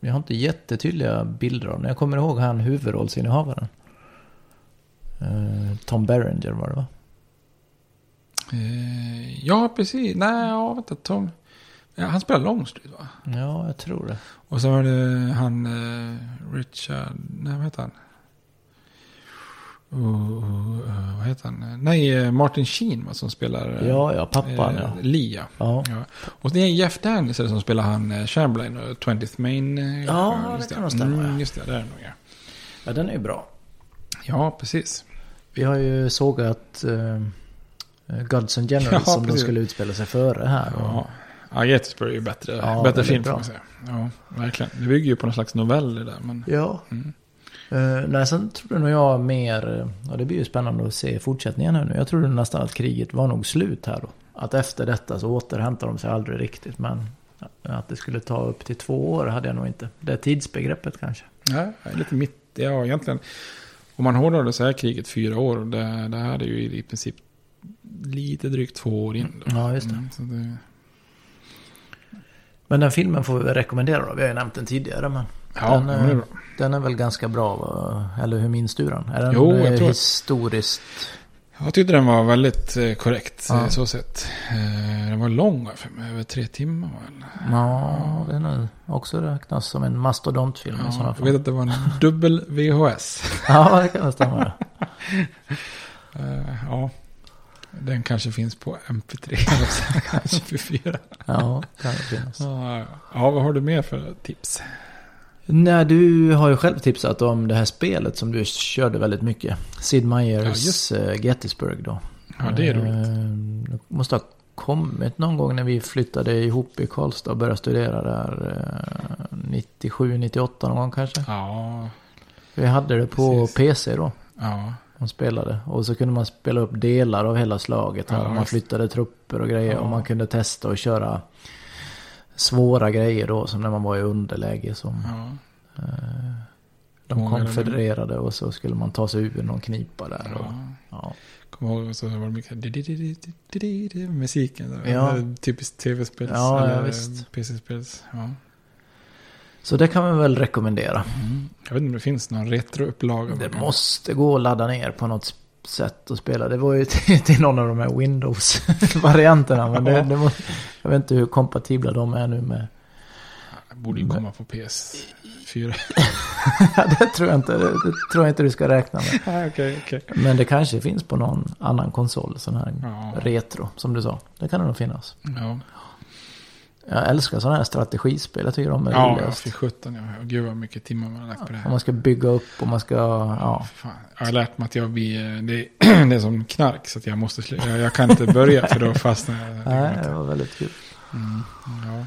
jag har inte jättetydliga bilder av den. Jag kommer ihåg han huvudrollsinnehavaren. Eh, Tom Berenger var det va? Eh, ja, precis. Nej, ja, vänta, Tom. Ja, han spelar Longstreet va? Ja, jag tror det. Och så var det han eh, Richard, nej vad heter han? Eh, vad heter han? Nej, eh, Martin Sheen va, som spelar eh, Ja, ja, pappan, ja. Lee. Ja. Ja. Ja. Och det är Jeff Daniels som spelar han eh, Chamberlain och 20th Main. eh, Ja, just det kan nog stämma, Mm, ja. just det, det är det nog ja. Ja, den är ju bra. Ja, precis. Vi har ju sågat uh, Gods and Generals Ja, som de precis. skulle utspela sig före här. Och, Ja. Gettysburg är ju bättre, Ja, bättre film får man säga. Ja, verkligen. Det bygger ju på någon slags novell det där. Men... Ja. Mm. Uh, nej, sen trodde nog jag mer, eh, ja det blir ju spännande att se fortsättningen här nu. Jag trodde nästan att kriget var nog slut här då. Att efter detta så återhämtar de sig aldrig riktigt. Men att det skulle ta upp till två år hade jag nog inte. Det tidsbegreppet kanske. Ja, lite mitt. Ja, egentligen. Om man hårdrar det så är kriget fyra år. Det, det här är ju i princip lite drygt två år in. Då. Ja, just det. Mm, Men den filmen får vi väl rekommendera då. Vi har ju nämnt den tidigare men. Ja, den, är bra. den är väl ganska bra? Eller hur minns du den? Är den Jo, jag tror- historiskt? Jag tyckte den var väldigt eh, korrekt Ja. eh, så sett. Eh, Den var lång för mig, över tre timmar. va, eller? Ja, den är också räknas som en mastodontfilm i Ja, sådana jag fall. vet att det var en dubbel VHS. Ja, det kan stämma. Ja, den kanske finns på MP3 eller så, kanske för fyra. Ja, kan det finnas. Ja, ja. ja, vad har du mer för tips? Nej, du har ju själv tipsat om det här spelet som du körde väldigt mycket. Sid Ja, Meier's just uh, Gettysburg då. Ja, det är roligt. Eh, Det måste ha kommit någon gång när vi flyttade ihop i Karlstad och började studera där. eh, 97, 98 någon gång kanske. Ja, Vi hade det på Precis. PC då. ja, Man spelade. Och så kunde man spela upp delar av hela slaget. Ja, man flyttade trupper och grejer. Ja. Och man kunde testa och köra svåra grejer då. Som när man var i underläge. Som ja. eh, de konfedererade. Och så skulle man ta sig ur någon knipa där. Och, ja. Kommer ihåg så var det mycket musiken. Typiskt tv-spels Ja, visst. PC-spels. Ja. Så det kan man väl rekommendera. Jag vet inte om det finns någon retroupplaga. Det måste gå att ladda ner på något sätt att spela. Det var ju till, till någon av de här Windows-varianterna. Men det, det må, jag vet inte hur kompatibla de är nu med. Det borde ju komma på PS4. Ja, det tror jag inte. Det, tror jag inte du ska räkna med. Okej, okej. Men det kanske finns på någon annan konsol. Sån här Ja. retro, som du sa. Det kan det nog finnas. Ja, Jag älskar sådana här strategispel. Jag tycker de är ja roligast. för sjutton. Ja. Gud vad mycket timmar man har lagt på det Om här. man ska bygga upp och man ska... Ja. Fan. Jag har lärt mig att jag blir, det, det är som knark så att jag måste sluta. Jag, jag kan inte börja för då fastnar jag. Nej, det var väldigt kul. Mm, ja.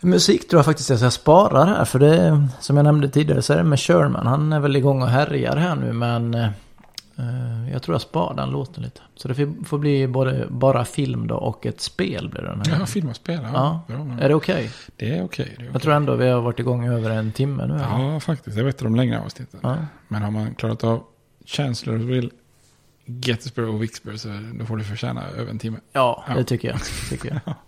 Musik tror jag faktiskt att jag sparar här. För det, som jag nämnde tidigare, så är det med Sherman. Han är väl igång och härjar här nu. Men eh, jag tror jag sparar den låten lite. Så det får- bli både, bara film då och ett spel blir det den här. ja, film och spel. Ja, Ja. Är det okej? Det är okej. det är Jag tror ändå vi har varit igång över en timme nu. eller? Ja, faktiskt. Jag vet de längre avsnitten. Ja. Men har man klarat av Chancellorsville, Gettysburg och Vicksburg så då får du förtjäna över en timme. ja, Ja. det tycker jag. Tycker jag.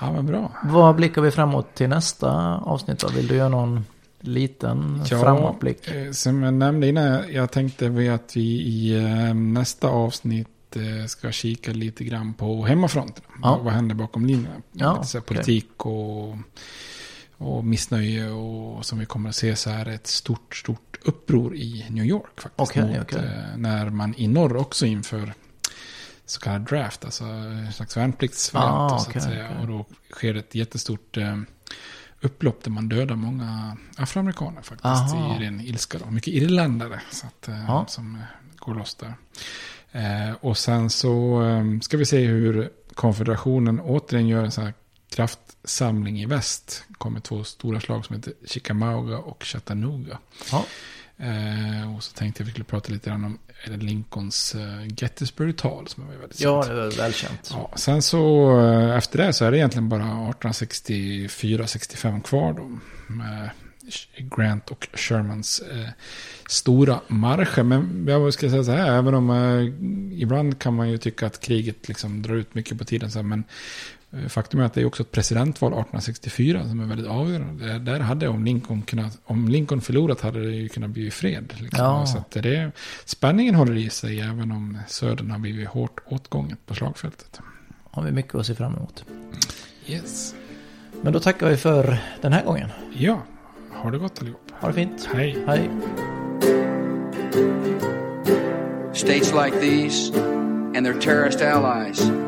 Ja, men bra. Vad blickar vi framåt till nästa avsnitt då? Vill du göra någon liten framåtblick? eh, som jag nämnde innan, jag tänkte vi att vi i eh, nästa avsnitt eh, ska kika lite grann på hemmafronten. Ja. Vad, vad händer bakom linjerna? Ja, så okej. politik och, och missnöje och som vi kommer att se så här ett stort, stort uppror i New York faktiskt. Okej, mot, eh, när man i norr också inför så kallad draft, alltså en slags värnpliktsvariant. Ah, så att säga. Och då sker ett jättestort upplopp där man dödar många afroamerikaner faktiskt Aha. i ren ilska. Då. Mycket irländare så att, eh, Ja. som eh, går loss där. Eh, och sen så eh, ska vi se hur konfederationen återigen gör en sån här kraftsamling i väst. kommer två stora slag som heter Chickamauga och Chattanooga. Ja. Eh, och så tänkte jag att vi skulle prata lite grann om Lincolns eh, Gettysburg-tal som var väldigt Ja, känt. det är välkänt. Ja, sen så eh, efter det så är det egentligen bara 1864-65 kvar då. Med Grant och Shermans eh, stora marscher. Men jag ska säga så här, även om eh, ibland kan man ju tycka att kriget liksom drar ut mycket på tiden. Så här, men faktum är att det är också ett presidentval 1864 som är väldigt avgörande. Där, där hade om Lincoln, kunnat, om Lincoln förlorat hade det ju kunnat bli fred. Liksom. Ja. Så att det, spänningen håller i sig även om södern har blivit hårt åtgånget på slagfältet. Har vi mycket att se fram emot. Yes. Men då tackar vi för den här gången. Ja, ha det gott allihop. Ha det fint. Hej. Hej. States like these and their terrorist allies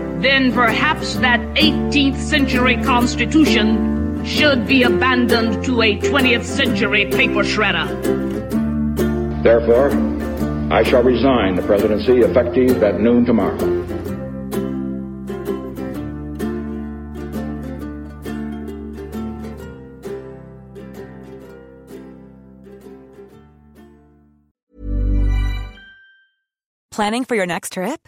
then perhaps that 18th century Constitution should be abandoned to a 20th century paper shredder. Therefore, I shall resign the presidency effective at noon tomorrow. Planning for your next trip?